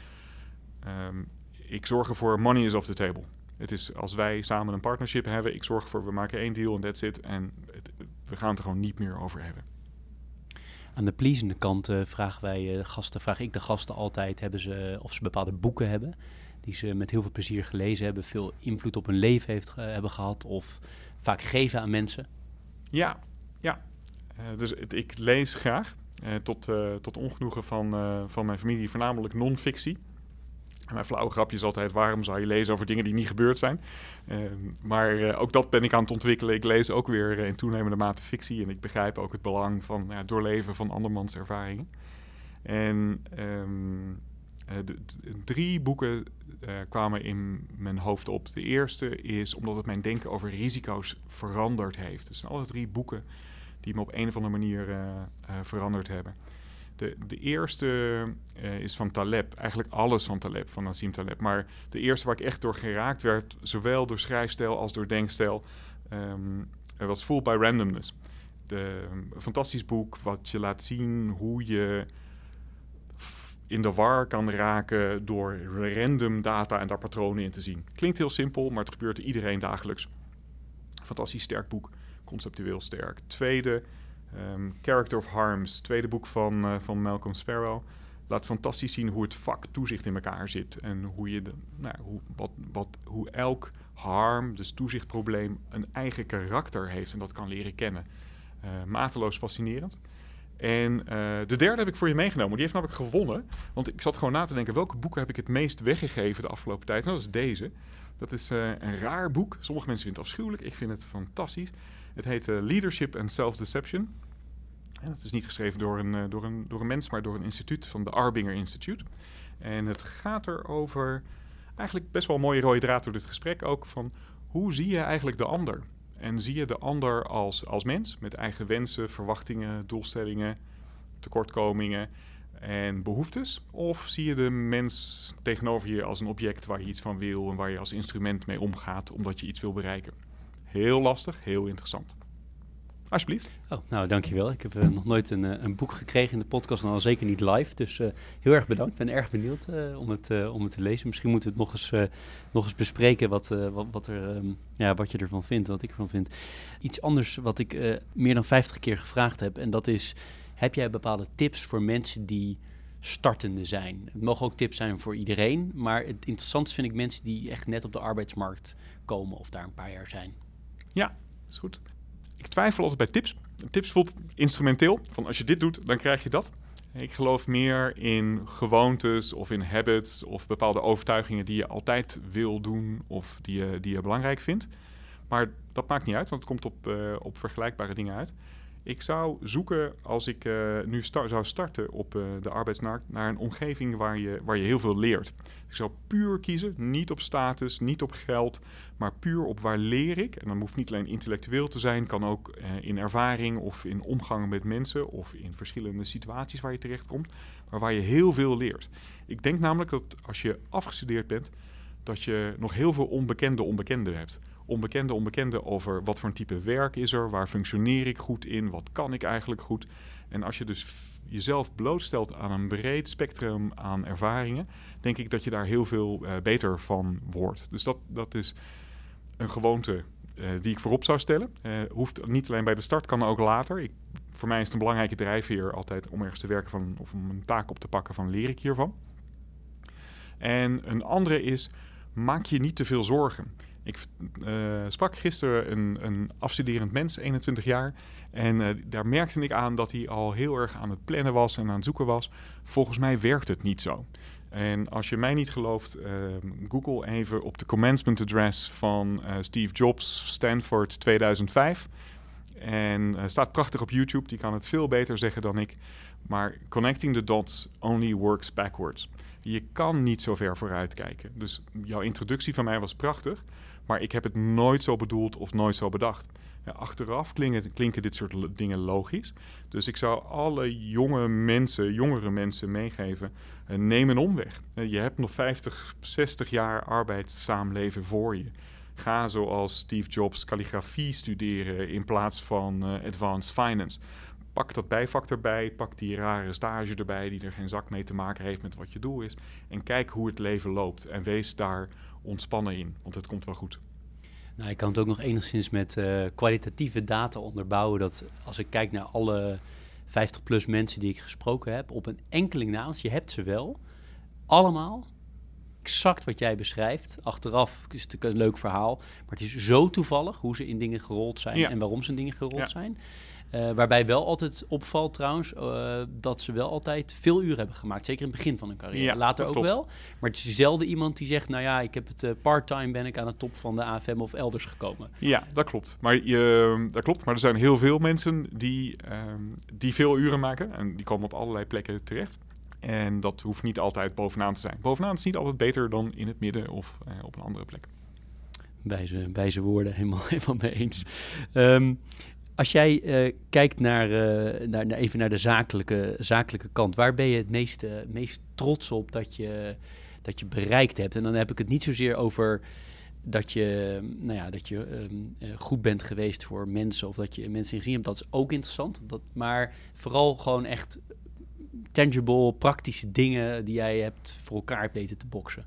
um, ik zorg ervoor money is off the table. Het is als wij samen een partnership hebben, ik zorg ervoor, we maken één deal en that's it. En we gaan het er gewoon niet meer over hebben. Aan de pleasende kant uh, vragen wij uh, gasten, vraag ik de gasten altijd, hebben ze, of ze bepaalde boeken hebben die ze met heel veel plezier gelezen hebben, veel invloed op hun leven heeft, uh, hebben gehad of vaak geven aan mensen? Ja, ja. dus het, ik lees graag, tot, tot ongenoegen van, van mijn familie, voornamelijk non-fictie. Mijn flauwe grapje is altijd: waarom zou je lezen over dingen die niet gebeurd zijn? Uh, maar uh, ook dat ben ik aan het ontwikkelen. Ik lees ook weer uh, in toenemende mate fictie. En ik begrijp ook het belang van ja, doorleven van andermans ervaringen. En um, de, de, drie boeken kwamen in mijn hoofd op. De eerste is omdat het mijn denken over risico's veranderd heeft. Het zijn alle drie boeken die me op een of andere manier veranderd hebben. De, de eerste is van Taleb, eigenlijk alles van Taleb, van Nassim Taleb. Maar de eerste waar ik echt door geraakt werd, zowel door schrijfstijl als door denkstijl, um, was Full by Randomness. De, een fantastisch boek wat je laat zien hoe je in de war kan raken door random data en daar patronen in te zien. Klinkt heel simpel, maar het gebeurt iedereen dagelijks. Fantastisch sterk boek, conceptueel sterk. Tweede, Um, Character of Harms, tweede boek van, uh, van Malcolm Sparrow, laat fantastisch zien hoe het vak toezicht in elkaar zit. En hoe, je de, nou, hoe, wat, wat, hoe elk harm, dus toezichtprobleem, een eigen karakter heeft en dat kan leren kennen. Uh, mateloos fascinerend. En uh, de derde heb ik voor je meegenomen. Die heeft namelijk gewonnen. Want ik zat gewoon na te denken, welke boeken heb ik het meest weggegeven de afgelopen tijd? Nou, dat is deze. Dat is uh, een raar boek. Sommige mensen vinden het afschuwelijk. Ik vind het fantastisch. Het heet uh, Leadership and Self-Deception. En het is niet geschreven door een, door, een, door een mens, maar door een instituut van de Arbinger Institute. En het gaat erover, eigenlijk best wel een mooie rode draad door dit gesprek ook, van hoe zie je eigenlijk de ander? En zie je de ander als, als mens met eigen wensen, verwachtingen, doelstellingen, tekortkomingen en behoeftes? Of zie je de mens tegenover je als een object waar je iets van wil en waar je als instrument mee omgaat omdat je iets wil bereiken? Heel lastig, heel interessant. Alsjeblieft. Oh, nou, dankjewel. Ik heb uh, nog nooit een, uh, een, boek gekregen in de podcast, en al zeker niet live. Dus uh, heel erg bedankt. Ik ben erg benieuwd om, het, om het te lezen. Misschien moeten we het nog eens, nog eens bespreken wat, wat, wat, er, um, ja, wat je ervan vindt, wat ik ervan vind. Iets anders wat ik meer dan 50 keer gevraagd heb. En dat is, heb jij bepaalde tips voor mensen die startende zijn? Het mogen ook tips zijn voor iedereen. Maar het interessantste vind ik mensen die echt net op de arbeidsmarkt komen of daar een paar jaar zijn. Ja, is goed. Ik twijfel altijd bij tips. Tips voelt instrumenteel. Van als je dit doet, dan krijg je dat. Ik geloof meer in gewoontes of in habits of bepaalde overtuigingen die je altijd wil doen of die je, die je belangrijk vindt. Maar dat maakt niet uit, want het komt op, uh, op vergelijkbare dingen uit. Ik zou zoeken, als ik uh, nu zou starten op uh, de arbeidsmarkt, naar een omgeving waar je, waar je heel veel leert. Ik zou puur kiezen, niet op status, niet op geld, maar puur op waar leer ik. En dan hoeft niet alleen intellectueel te zijn, kan ook uh, in ervaring of in omgang met mensen of in verschillende situaties waar je terechtkomt, maar waar je heel veel leert. Ik denk namelijk dat als je afgestudeerd bent, dat je nog heel veel onbekende onbekenden hebt onbekende onbekende over wat voor een type werk is er, waar functioneer ik goed in, wat kan ik eigenlijk goed. En als je dus jezelf blootstelt aan een breed spectrum aan ervaringen, denk ik dat je daar heel veel uh, beter van wordt. Dus dat, dat is een gewoonte die ik voorop zou stellen. hoeft niet alleen bij de start, kan ook later. Ik, voor mij is het een belangrijke drijfveer altijd om ergens te werken van, of om een taak op te pakken van leer ik hiervan. En een andere is, maak je niet te veel zorgen. Ik uh, sprak gisteren een, een, afstuderend mens, 21 jaar. En uh, daar merkte ik aan dat hij al heel erg aan het plannen was en aan het zoeken was. Volgens mij werkt het niet zo. En als je mij niet gelooft, uh, google even op de commencement address van Steve Jobs, Stanford 2005. En staat prachtig op YouTube, die kan het veel beter zeggen dan ik. Maar connecting the dots only works backwards. Je kan niet zo ver vooruit kijken. Dus jouw introductie van mij was prachtig. Maar ik heb het nooit zo bedoeld of nooit zo bedacht. Ja, achteraf klinken, klinken dit soort dingen logisch. Dus ik zou alle jonge mensen, jongere mensen meegeven: uh, neem een omweg. Uh, je hebt nog 50, 60 jaar arbeid samenleven voor je. Ga zoals Steve Jobs calligrafie studeren in plaats van uh, advanced finance. Pak dat bijvak erbij, pak die rare stage erbij die er geen zak mee te maken heeft met wat je doel is. En kijk hoe het leven loopt en wees daar ontspannen in, want het komt wel goed. Nou, ik kan het ook nog enigszins met uh, kwalitatieve data onderbouwen. Dat als ik kijk naar alle 50-plus mensen die ik gesproken heb, op een enkeling na, je hebt ze wel, allemaal exact wat jij beschrijft. Achteraf is het een leuk verhaal, maar het is zo toevallig hoe ze in dingen gerold zijn en waarom ze in dingen gerold zijn. Uh, waarbij wel altijd opvalt trouwens uh, dat ze wel altijd veel uren hebben gemaakt. Zeker in het begin van hun carrière. Ja, Later ook klopt. wel. Maar het is zelden iemand die zegt... nou ja, ik heb het uh, part-time ben ik aan de top van de AFM of elders gekomen. Ja, dat klopt. Maar, je, dat klopt. maar er zijn heel veel mensen die, ehm, die veel uren maken. En die komen op allerlei plekken terecht. En dat hoeft niet altijd bovenaan te zijn. Bovenaan is niet altijd beter dan in het midden of op een andere plek. Wijze, wijze woorden, helemaal, helemaal mee eens. Um, als jij uh, kijkt naar, uh, naar, naar, even naar de zakelijke, zakelijke kant, waar ben je het meest, meest trots op dat je, dat je bereikt hebt? En dan heb ik het niet zozeer over dat je, nou ja, dat je um, goed bent geweest voor mensen of dat je mensen gezien hebt. Dat is ook interessant. Dat, maar vooral gewoon echt tangible, praktische dingen die jij hebt voor elkaar weten te boksen.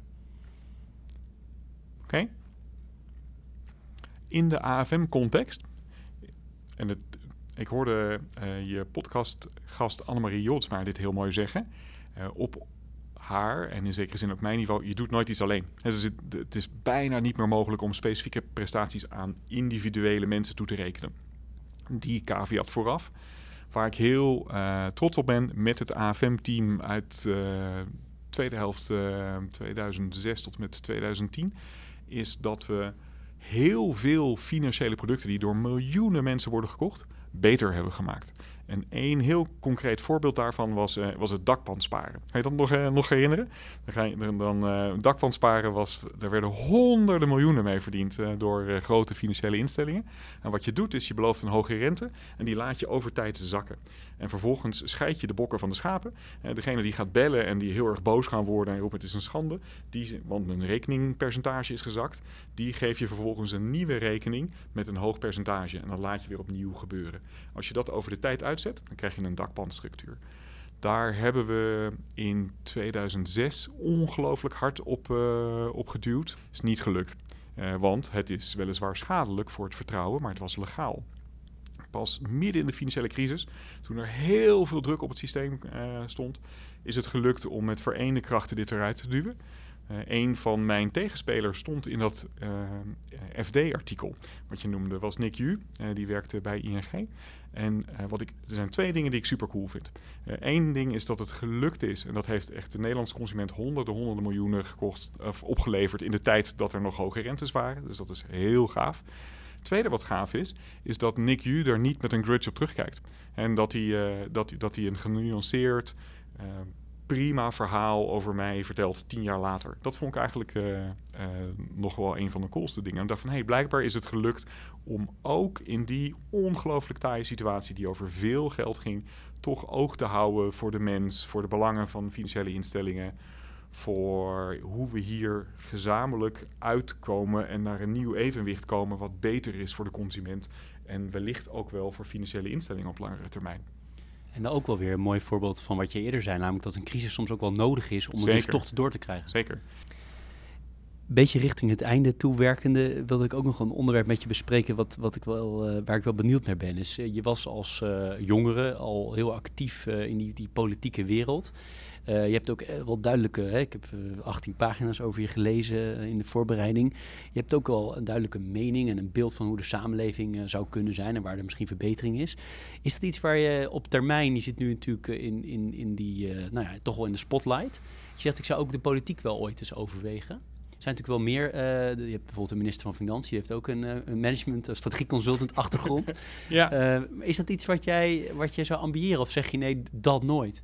Oké. In de AFM-context en het, ik hoorde uh, je podcastgast Annemarie Jodsma dit heel mooi zeggen. Uh, op haar, en in zekere zin ook mijn niveau, je doet nooit iets alleen. Het, is bijna niet meer mogelijk om specifieke prestaties aan individuele mensen toe te rekenen. Die caveat vooraf. Waar ik heel uh, trots op ben met het AFM-team uit de tweede helft 2006 tot met 2010, is dat we heel veel financiële producten die door miljoenen mensen worden gekocht, beter hebben gemaakt. En één heel concreet voorbeeld daarvan was, uh, was het dakpansparen. Ga je dat nog, uh, nog herinneren? Dan, ga je, dan dakpansparen was, daar werden honderden miljoenen mee verdiend door grote financiële instellingen. En wat je doet is je belooft een hoge rente en die laat je over tijd zakken. En vervolgens scheid je de bokken van de schapen. En degene die gaat bellen en die heel erg boos gaan worden en roept het is een schande, die, want mijn rekeningpercentage is gezakt, die geef je vervolgens een nieuwe rekening met een hoog percentage. En dan laat je weer opnieuw gebeuren. Als je dat over de tijd uitzet, dan krijg je een dakpandstructuur. Daar hebben we in 2006 ongelooflijk hard op, uh, op geduwd. Is niet gelukt. Uh, want het is weliswaar schadelijk voor het vertrouwen, maar het was legaal pas midden in de financiële crisis, toen er heel veel druk op het systeem uh, stond, is het gelukt om met vereende krachten dit eruit te duwen. Uh, een van mijn tegenspelers stond in dat uh, FD-artikel, wat je noemde, was Nick Yu. die werkte bij ING. En wat ik, er zijn twee dingen die ik super cool vind. Eén ding is dat het gelukt is, en dat heeft echt de Nederlandse consument honderden, honderden miljoenen gekost, of opgeleverd in de tijd dat er nog hoge rentes waren. Dus dat is heel gaaf tweede wat gaaf is, is dat Nick Yu er niet met een grudge op terugkijkt. En dat hij, uh, dat, dat hij een genuanceerd, uh, prima verhaal over mij vertelt tien jaar later. Dat vond ik eigenlijk uh, nog wel een van de coolste dingen. En ik dacht van, hé, hey, blijkbaar is het gelukt om ook in die ongelooflijk taaie situatie die over veel geld ging, toch oog te houden voor de mens, voor de belangen van financiële instellingen voor hoe we hier gezamenlijk uitkomen en naar een nieuw evenwicht komen wat beter is voor de consument en wellicht ook wel voor financiële instellingen op langere termijn. En dan ook wel weer een mooi voorbeeld van wat je eerder zei, namelijk dat een crisis soms ook wel nodig is om Zeker. het dus toch door te krijgen. Zeker. beetje richting het einde toewerkende wilde ik ook nog een onderwerp met je bespreken wat, wat ik wel, eh, waar ik wel benieuwd naar ben. Is, je was als jongere al heel actief in die, die politieke wereld. Je hebt ook wel duidelijke, hè, ik heb 18 pagina's over je gelezen in de voorbereiding. Je hebt ook wel een duidelijke mening en een beeld van hoe de samenleving zou kunnen zijn en waar er misschien verbetering is. Is dat iets waar je op termijn, je zit nu natuurlijk in, in, in die, nou ja, toch wel in de spotlight. Je zegt, ik zou ook de politiek wel ooit eens overwegen. Er zijn natuurlijk wel meer. Uh, je hebt bijvoorbeeld de minister van Financiën, die heeft ook een, uh, een management, een strategieconsultant achtergrond. ja. Uh, is dat iets wat jij, wat jij zou ambiëren of zeg je nee, dat nooit?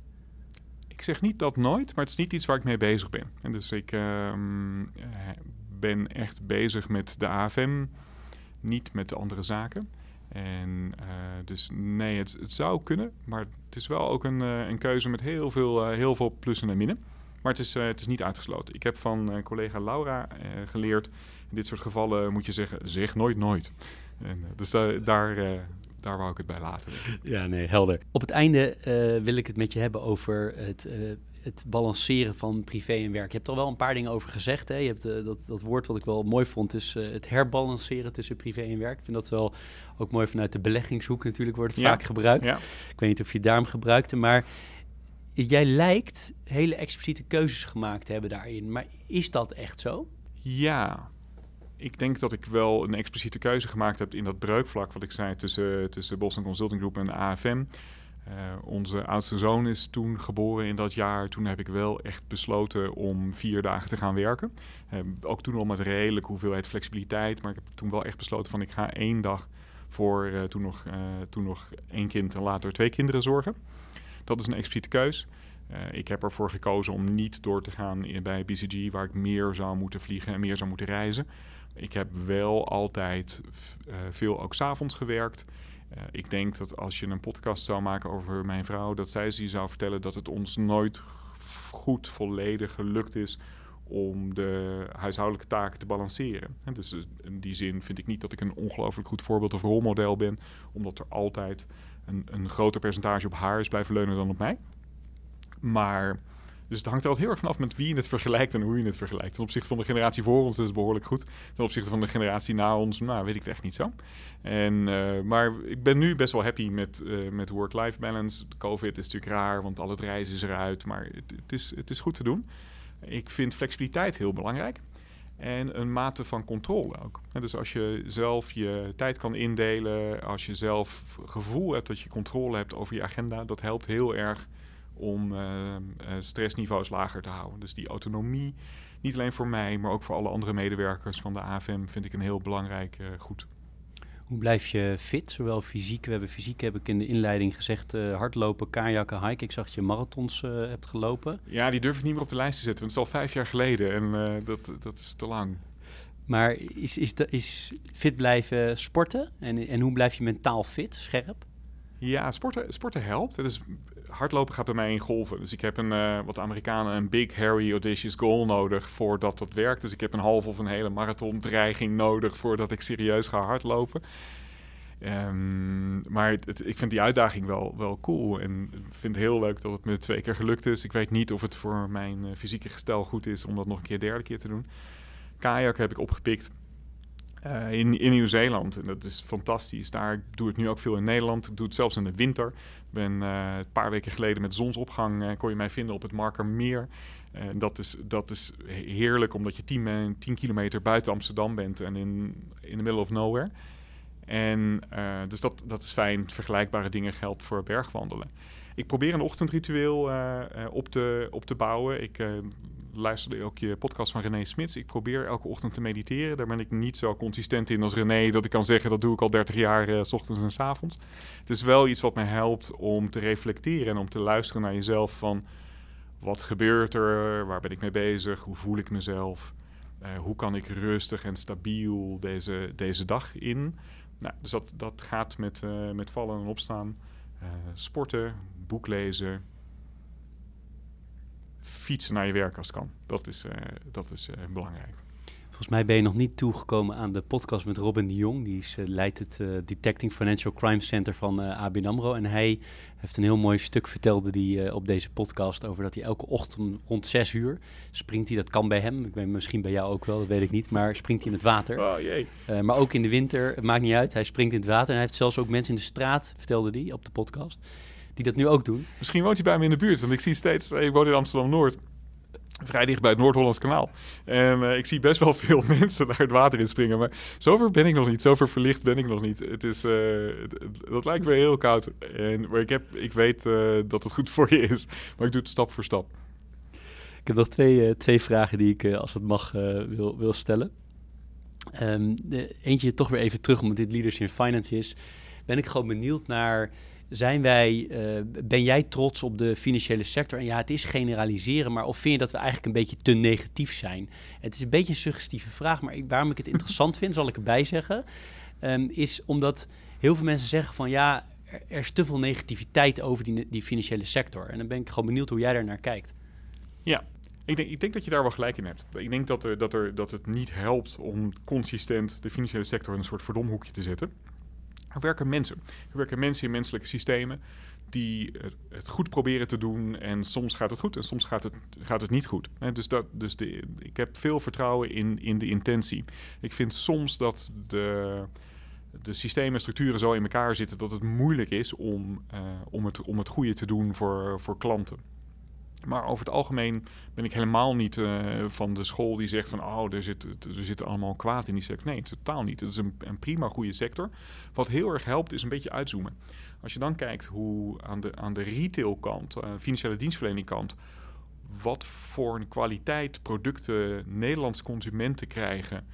Ik zeg niet dat nooit, maar het is niet iets waar ik mee bezig ben. En dus ik ehm, ben echt bezig met de AFM, niet met de andere zaken. En dus nee, het, het, zou kunnen, maar het is wel ook een, een keuze met heel veel, heel veel plussen en minnen. Maar het is, het is niet uitgesloten. Ik heb van collega Laura geleerd, in dit soort gevallen moet je zeggen, zeg nooit nooit. En, dus daar, daar wou ik het bij laten. Ja, nee, helder. Op het einde wil ik het met je hebben over het het balanceren van privé en werk. Je hebt er wel een paar dingen over gezegd. Hè? Je hebt dat, dat woord wat ik wel mooi vond, is het herbalanceren tussen privé en werk. Ik vind dat wel ook mooi vanuit de beleggingshoek natuurlijk wordt het vaak gebruikt. Ja. Ik weet niet of je daarom gebruikte, maar jij lijkt hele expliciete keuzes gemaakt te hebben daarin. Maar is dat echt zo? Ja, ik denk dat ik wel een expliciete keuze gemaakt heb in dat breukvlak, wat ik zei, tussen, tussen Boston Consulting Group en AFM. Uh, onze oudste zoon is toen geboren in dat jaar. Toen heb ik wel echt besloten om vier dagen te gaan werken. Uh, ook toen al met redelijk hoeveelheid flexibiliteit. Maar ik heb toen wel echt besloten van ik ga één dag voor uh, toen, nog, toen nog één kind en later twee kinderen zorgen. Dat is een expliciete keus. Ik heb ervoor gekozen om niet door te gaan bij BCG, waar ik meer zou moeten vliegen en meer zou moeten reizen. Ik heb wel altijd uh, veel ook s'avonds gewerkt. Uh, ik denk dat als je een podcast zou maken over mijn vrouw, dat zij ze zou vertellen dat het ons nooit goed volledig gelukt is om de huishoudelijke taken te balanceren. En dus in die zin vind ik niet dat ik een ongelooflijk goed voorbeeld of rolmodel ben, omdat er altijd een, een groter percentage op haar is blijven leunen dan op mij. Maar dus het hangt er altijd heel erg vanaf met wie je het vergelijkt en hoe je het vergelijkt. Ten opzichte van de generatie voor ons is het behoorlijk goed. Ten opzichte van de generatie na ons, nou, weet ik het echt niet zo. En, uh, maar ik ben nu best wel happy met, uh, met work-life balance. Covid is natuurlijk raar, want al het reizen is eruit. Maar het, het, is, het is goed te doen. Ik vind flexibiliteit heel belangrijk. En een mate van controle ook. dus als je zelf je tijd kan indelen, als je zelf gevoel hebt dat je controle hebt over je agenda, dat helpt heel erg om uh, stressniveaus lager te houden. Dus die autonomie, niet alleen voor mij, maar ook voor alle andere medewerkers van de AFM, vind ik een heel belangrijk uh, goed. Hoe blijf je fit, zowel fysiek, we hebben fysiek, heb ik in de inleiding gezegd, uh, hardlopen, kajakken, hiken. Ik zag dat je marathons uh, hebt gelopen. Ja, die durf ik niet meer op de lijst te zetten, want het is al vijf jaar geleden en uh, dat, dat is te lang. Maar is, is, de, is fit blijven sporten en, en hoe blijf je mentaal fit, scherp? Ja, sporten, sporten helpt. Het is hardlopen gaat bij mij in golven. Dus ik heb een, uh, wat Amerikanen een big, hairy, audacious goal nodig voordat dat werkt. Dus ik heb een half of een hele marathon dreiging nodig voordat ik serieus ga hardlopen. Um, maar het, ik vind die uitdaging wel, wel cool en vind het heel leuk dat het me twee keer gelukt is. Ik weet niet of het voor mijn uh, fysieke gestel goed is om dat nog een keer derde keer te doen. Kajak heb ik opgepikt. Uh, in, in Nieuw-Zeeland. En dat is fantastisch. Daar doe ik nu ook veel in Nederland. Ik doe het zelfs in de winter. Ben uh, een paar weken geleden met zonsopgang uh, kon je mij vinden op het Markermeer. En dat is, dat is heerlijk omdat je 10, 10 kilometer buiten Amsterdam bent en in, in the middle of nowhere. En dus dat, dat is fijn. Vergelijkbare dingen geldt voor bergwandelen. Ik probeer een ochtendritueel op, te, op te bouwen. Ik luisterde ook je podcast van René Smits. Ik probeer elke ochtend te mediteren. Daar ben ik niet zo consistent in als René, dat ik kan zeggen dat doe ik al 30 jaar, uh, s ochtends en s avonds. Het is wel iets wat mij helpt om te reflecteren en om te luisteren naar jezelf van wat gebeurt er, waar ben ik mee bezig, hoe voel ik mezelf, uh, hoe kan ik rustig en stabiel deze, deze dag in. Nou, dus dat, dat gaat met, uh, met vallen en opstaan, sporten, boek lezen, fietsen naar je werk als het kan. Dat is, uh, dat is uh, belangrijk. Volgens mij ben je nog niet toegekomen aan de podcast met Robin de Jong. Die is, eh, leidt het uh, Detecting Financial Crime Center van uh, ABN AMRO. En hij heeft een heel mooi stuk vertelde die, op deze podcast over dat hij elke ochtend rond 6 uur springt hij. Dat kan bij hem, ik misschien bij jou ook wel, dat weet ik niet. Maar springt hij in het water. Oh jee. maar ook in de winter, het maakt niet uit. Hij springt in het water en hij heeft zelfs ook mensen in de straat, vertelde hij op de podcast, die dat nu ook doen. Misschien woont hij bij me in de buurt, want ik zie steeds, ik woon in Amsterdam-Noord vrij dicht bij het Noord-Hollands kanaal. En uh, ik zie best wel veel mensen naar het water inspringen. Maar zover ben ik nog niet. Zover verlicht ben ik nog niet. Het is, uh, het, dat lijkt me heel koud. En, maar ik, heb, ik weet uh, dat het goed voor je is. Maar ik doe het stap voor stap. Ik heb nog twee, twee vragen die ik, als het mag, wil, wil stellen. Um, de, eentje toch weer even terug, omdat dit Leaders in Finance is. Ben ik gewoon benieuwd naar zijn wij, uh, ben jij trots op de financiële sector? En ja, het is generaliseren, maar of vind je dat we eigenlijk een beetje te negatief zijn? Het is een beetje een suggestieve vraag, maar ik, waarom ik het interessant vind, zal ik erbij zeggen, um, is omdat heel veel mensen zeggen van ja, er, is te veel negativiteit over die, die financiële sector. En dan ben ik gewoon benieuwd hoe jij daar naar kijkt. Ja, ik denk, ik denk, dat je daar wel gelijk in hebt. Ik denk dat, dat, er, dat het niet helpt om consistent de financiële sector in een soort verdomhoekje te zetten. Er werken mensen. Er werken mensen in menselijke systemen die het goed proberen te doen. En soms gaat het goed en soms gaat het, gaat het niet goed. Dus dat, dus de, ik heb veel vertrouwen in, in de intentie. Ik vind soms dat de, de systemen en structuren zo in elkaar zitten dat het moeilijk is om, uh, om, het, om het goede te doen voor, voor klanten. Maar over het algemeen ben ik helemaal niet uh, van de school die zegt van oh, er zit, er allemaal kwaad in die sector. Nee, totaal niet. Het is een, een prima goede sector. Wat heel erg helpt is een beetje uitzoomen. Als je dan kijkt hoe aan de, aan de uh, financiële dienstverlening kant, wat voor een kwaliteit producten Nederlandse consumenten krijgen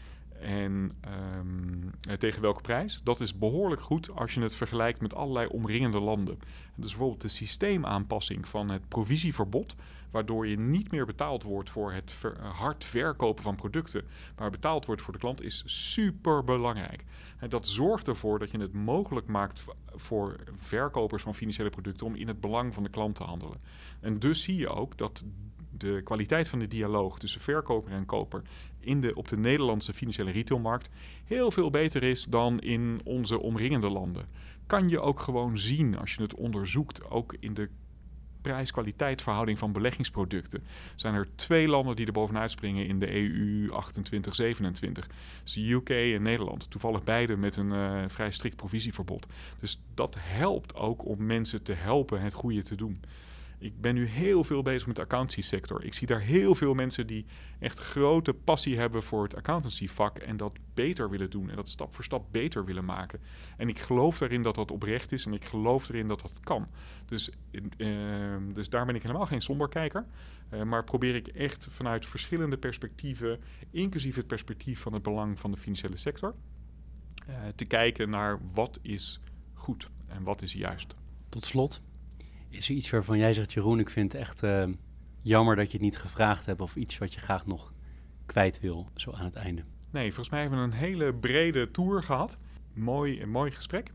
en um, tegen welke prijs? Dat is behoorlijk goed als je het vergelijkt met allerlei omringende landen. Dus bijvoorbeeld de systeemaanpassing van het provisieverbod, waardoor je niet meer betaald wordt voor het eh, hard verkopen van producten, maar betaald wordt voor de klant, is super belangrijk. En dat zorgt ervoor dat je het mogelijk maakt voor verkopers van financiële producten om in het belang van de klant te handelen. En dus zie je ook dat de kwaliteit van de dialoog tussen verkoper en koper in de, op de Nederlandse financiële retailmarkt heel veel beter is dan in onze omringende landen. Kan je ook gewoon zien als je het onderzoekt, ook in de prijs-kwaliteit verhouding van beleggingsproducten. Zijn er twee landen die er bovenuit springen in de EU 28, 27. Dus de UK en Nederland. Toevallig beide met een uh, vrij strikt provisieverbod. Dus dat helpt ook om mensen te helpen het goede te doen. Ik ben nu heel veel bezig met de accountancy-sector. Ik zie daar heel veel mensen die echt grote passie hebben voor het accountancy-vak en dat beter willen doen en dat stap voor stap beter willen maken. En ik geloof daarin dat dat oprecht is en ik geloof erin dat dat kan. Dus, uh, dus daar ben ik helemaal geen somberkijker. Uh, maar probeer ik echt vanuit verschillende perspectieven, inclusief het perspectief van het belang van de financiële sector, uh, te kijken naar wat is goed en wat is juist. Tot slot, is er iets waarvan jij zegt, Jeroen, ik vind het echt uh, jammer dat je het niet gevraagd hebt of iets wat je graag nog kwijt wil, zo aan het einde? Nee, volgens mij hebben we een hele brede tour gehad. Mooi, een mooi gesprek.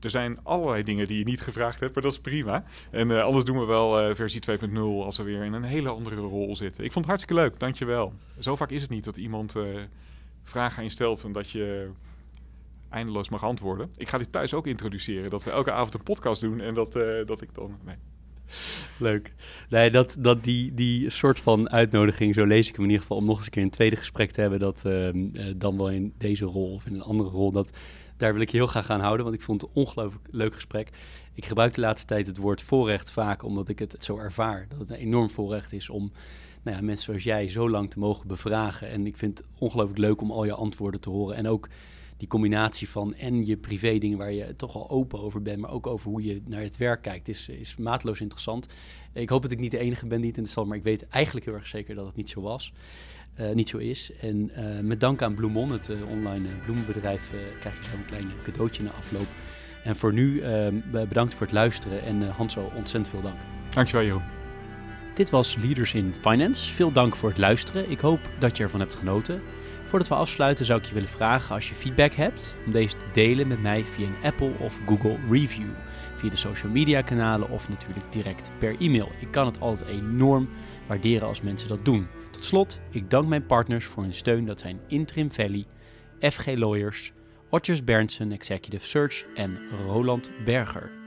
Er zijn allerlei dingen die je niet gevraagd hebt, maar dat is prima. En uh, anders doen we wel uh, versie 2.0 als we weer in een hele andere rol zitten. Ik vond het hartstikke leuk, dankjewel. Zo vaak is het niet dat iemand vragen aan je stelt en dat je eindeloos mag antwoorden. Ik ga dit thuis ook introduceren, dat we elke avond een podcast doen en dat, uh, dat ik dan... Nee. Leuk. Nee, dat, dat die, die soort van uitnodiging, zo lees ik hem in ieder geval, om nog eens een keer een tweede gesprek te hebben, dat uh, dan wel in deze rol of in een andere rol, dat, daar wil ik je heel graag aan houden, want ik vond het een ongelooflijk leuk gesprek. Ik gebruik de laatste tijd het woord voorrecht vaak, omdat ik het zo ervaar, dat het een enorm voorrecht is om nou ja, mensen zoals jij zo lang te mogen bevragen. En ik vind het ongelooflijk leuk om al je antwoorden te horen en ook die combinatie van en je privé dingen waar je toch al open over bent, maar ook over hoe je naar het werk kijkt, is, is maatloos interessant. Ik hoop dat ik niet de enige ben die het interessant, maar ik weet eigenlijk heel erg zeker dat het niet zo was. Uh, niet zo is. En uh, met dank aan Bloemon, het uh, online bloemenbedrijf, krijg je zo'n klein cadeautje na afloop. En voor nu bedankt voor het luisteren en Hanso, ontzettend veel dank. Dankjewel Jeroen. Dit was Leaders in Finance. Veel dank voor het luisteren. Ik hoop dat je ervan hebt genoten. Voordat we afsluiten zou ik je willen vragen als je feedback hebt om deze te delen met mij via een Apple of Google review. Via de social media kanalen of natuurlijk direct per e-mail. Ik kan het altijd enorm waarderen als mensen dat doen. Tot slot, ik dank mijn partners voor hun steun. Dat zijn Interim Valley, FG Lawyers, Otjes Berndsen Executive Search en Roland Berger.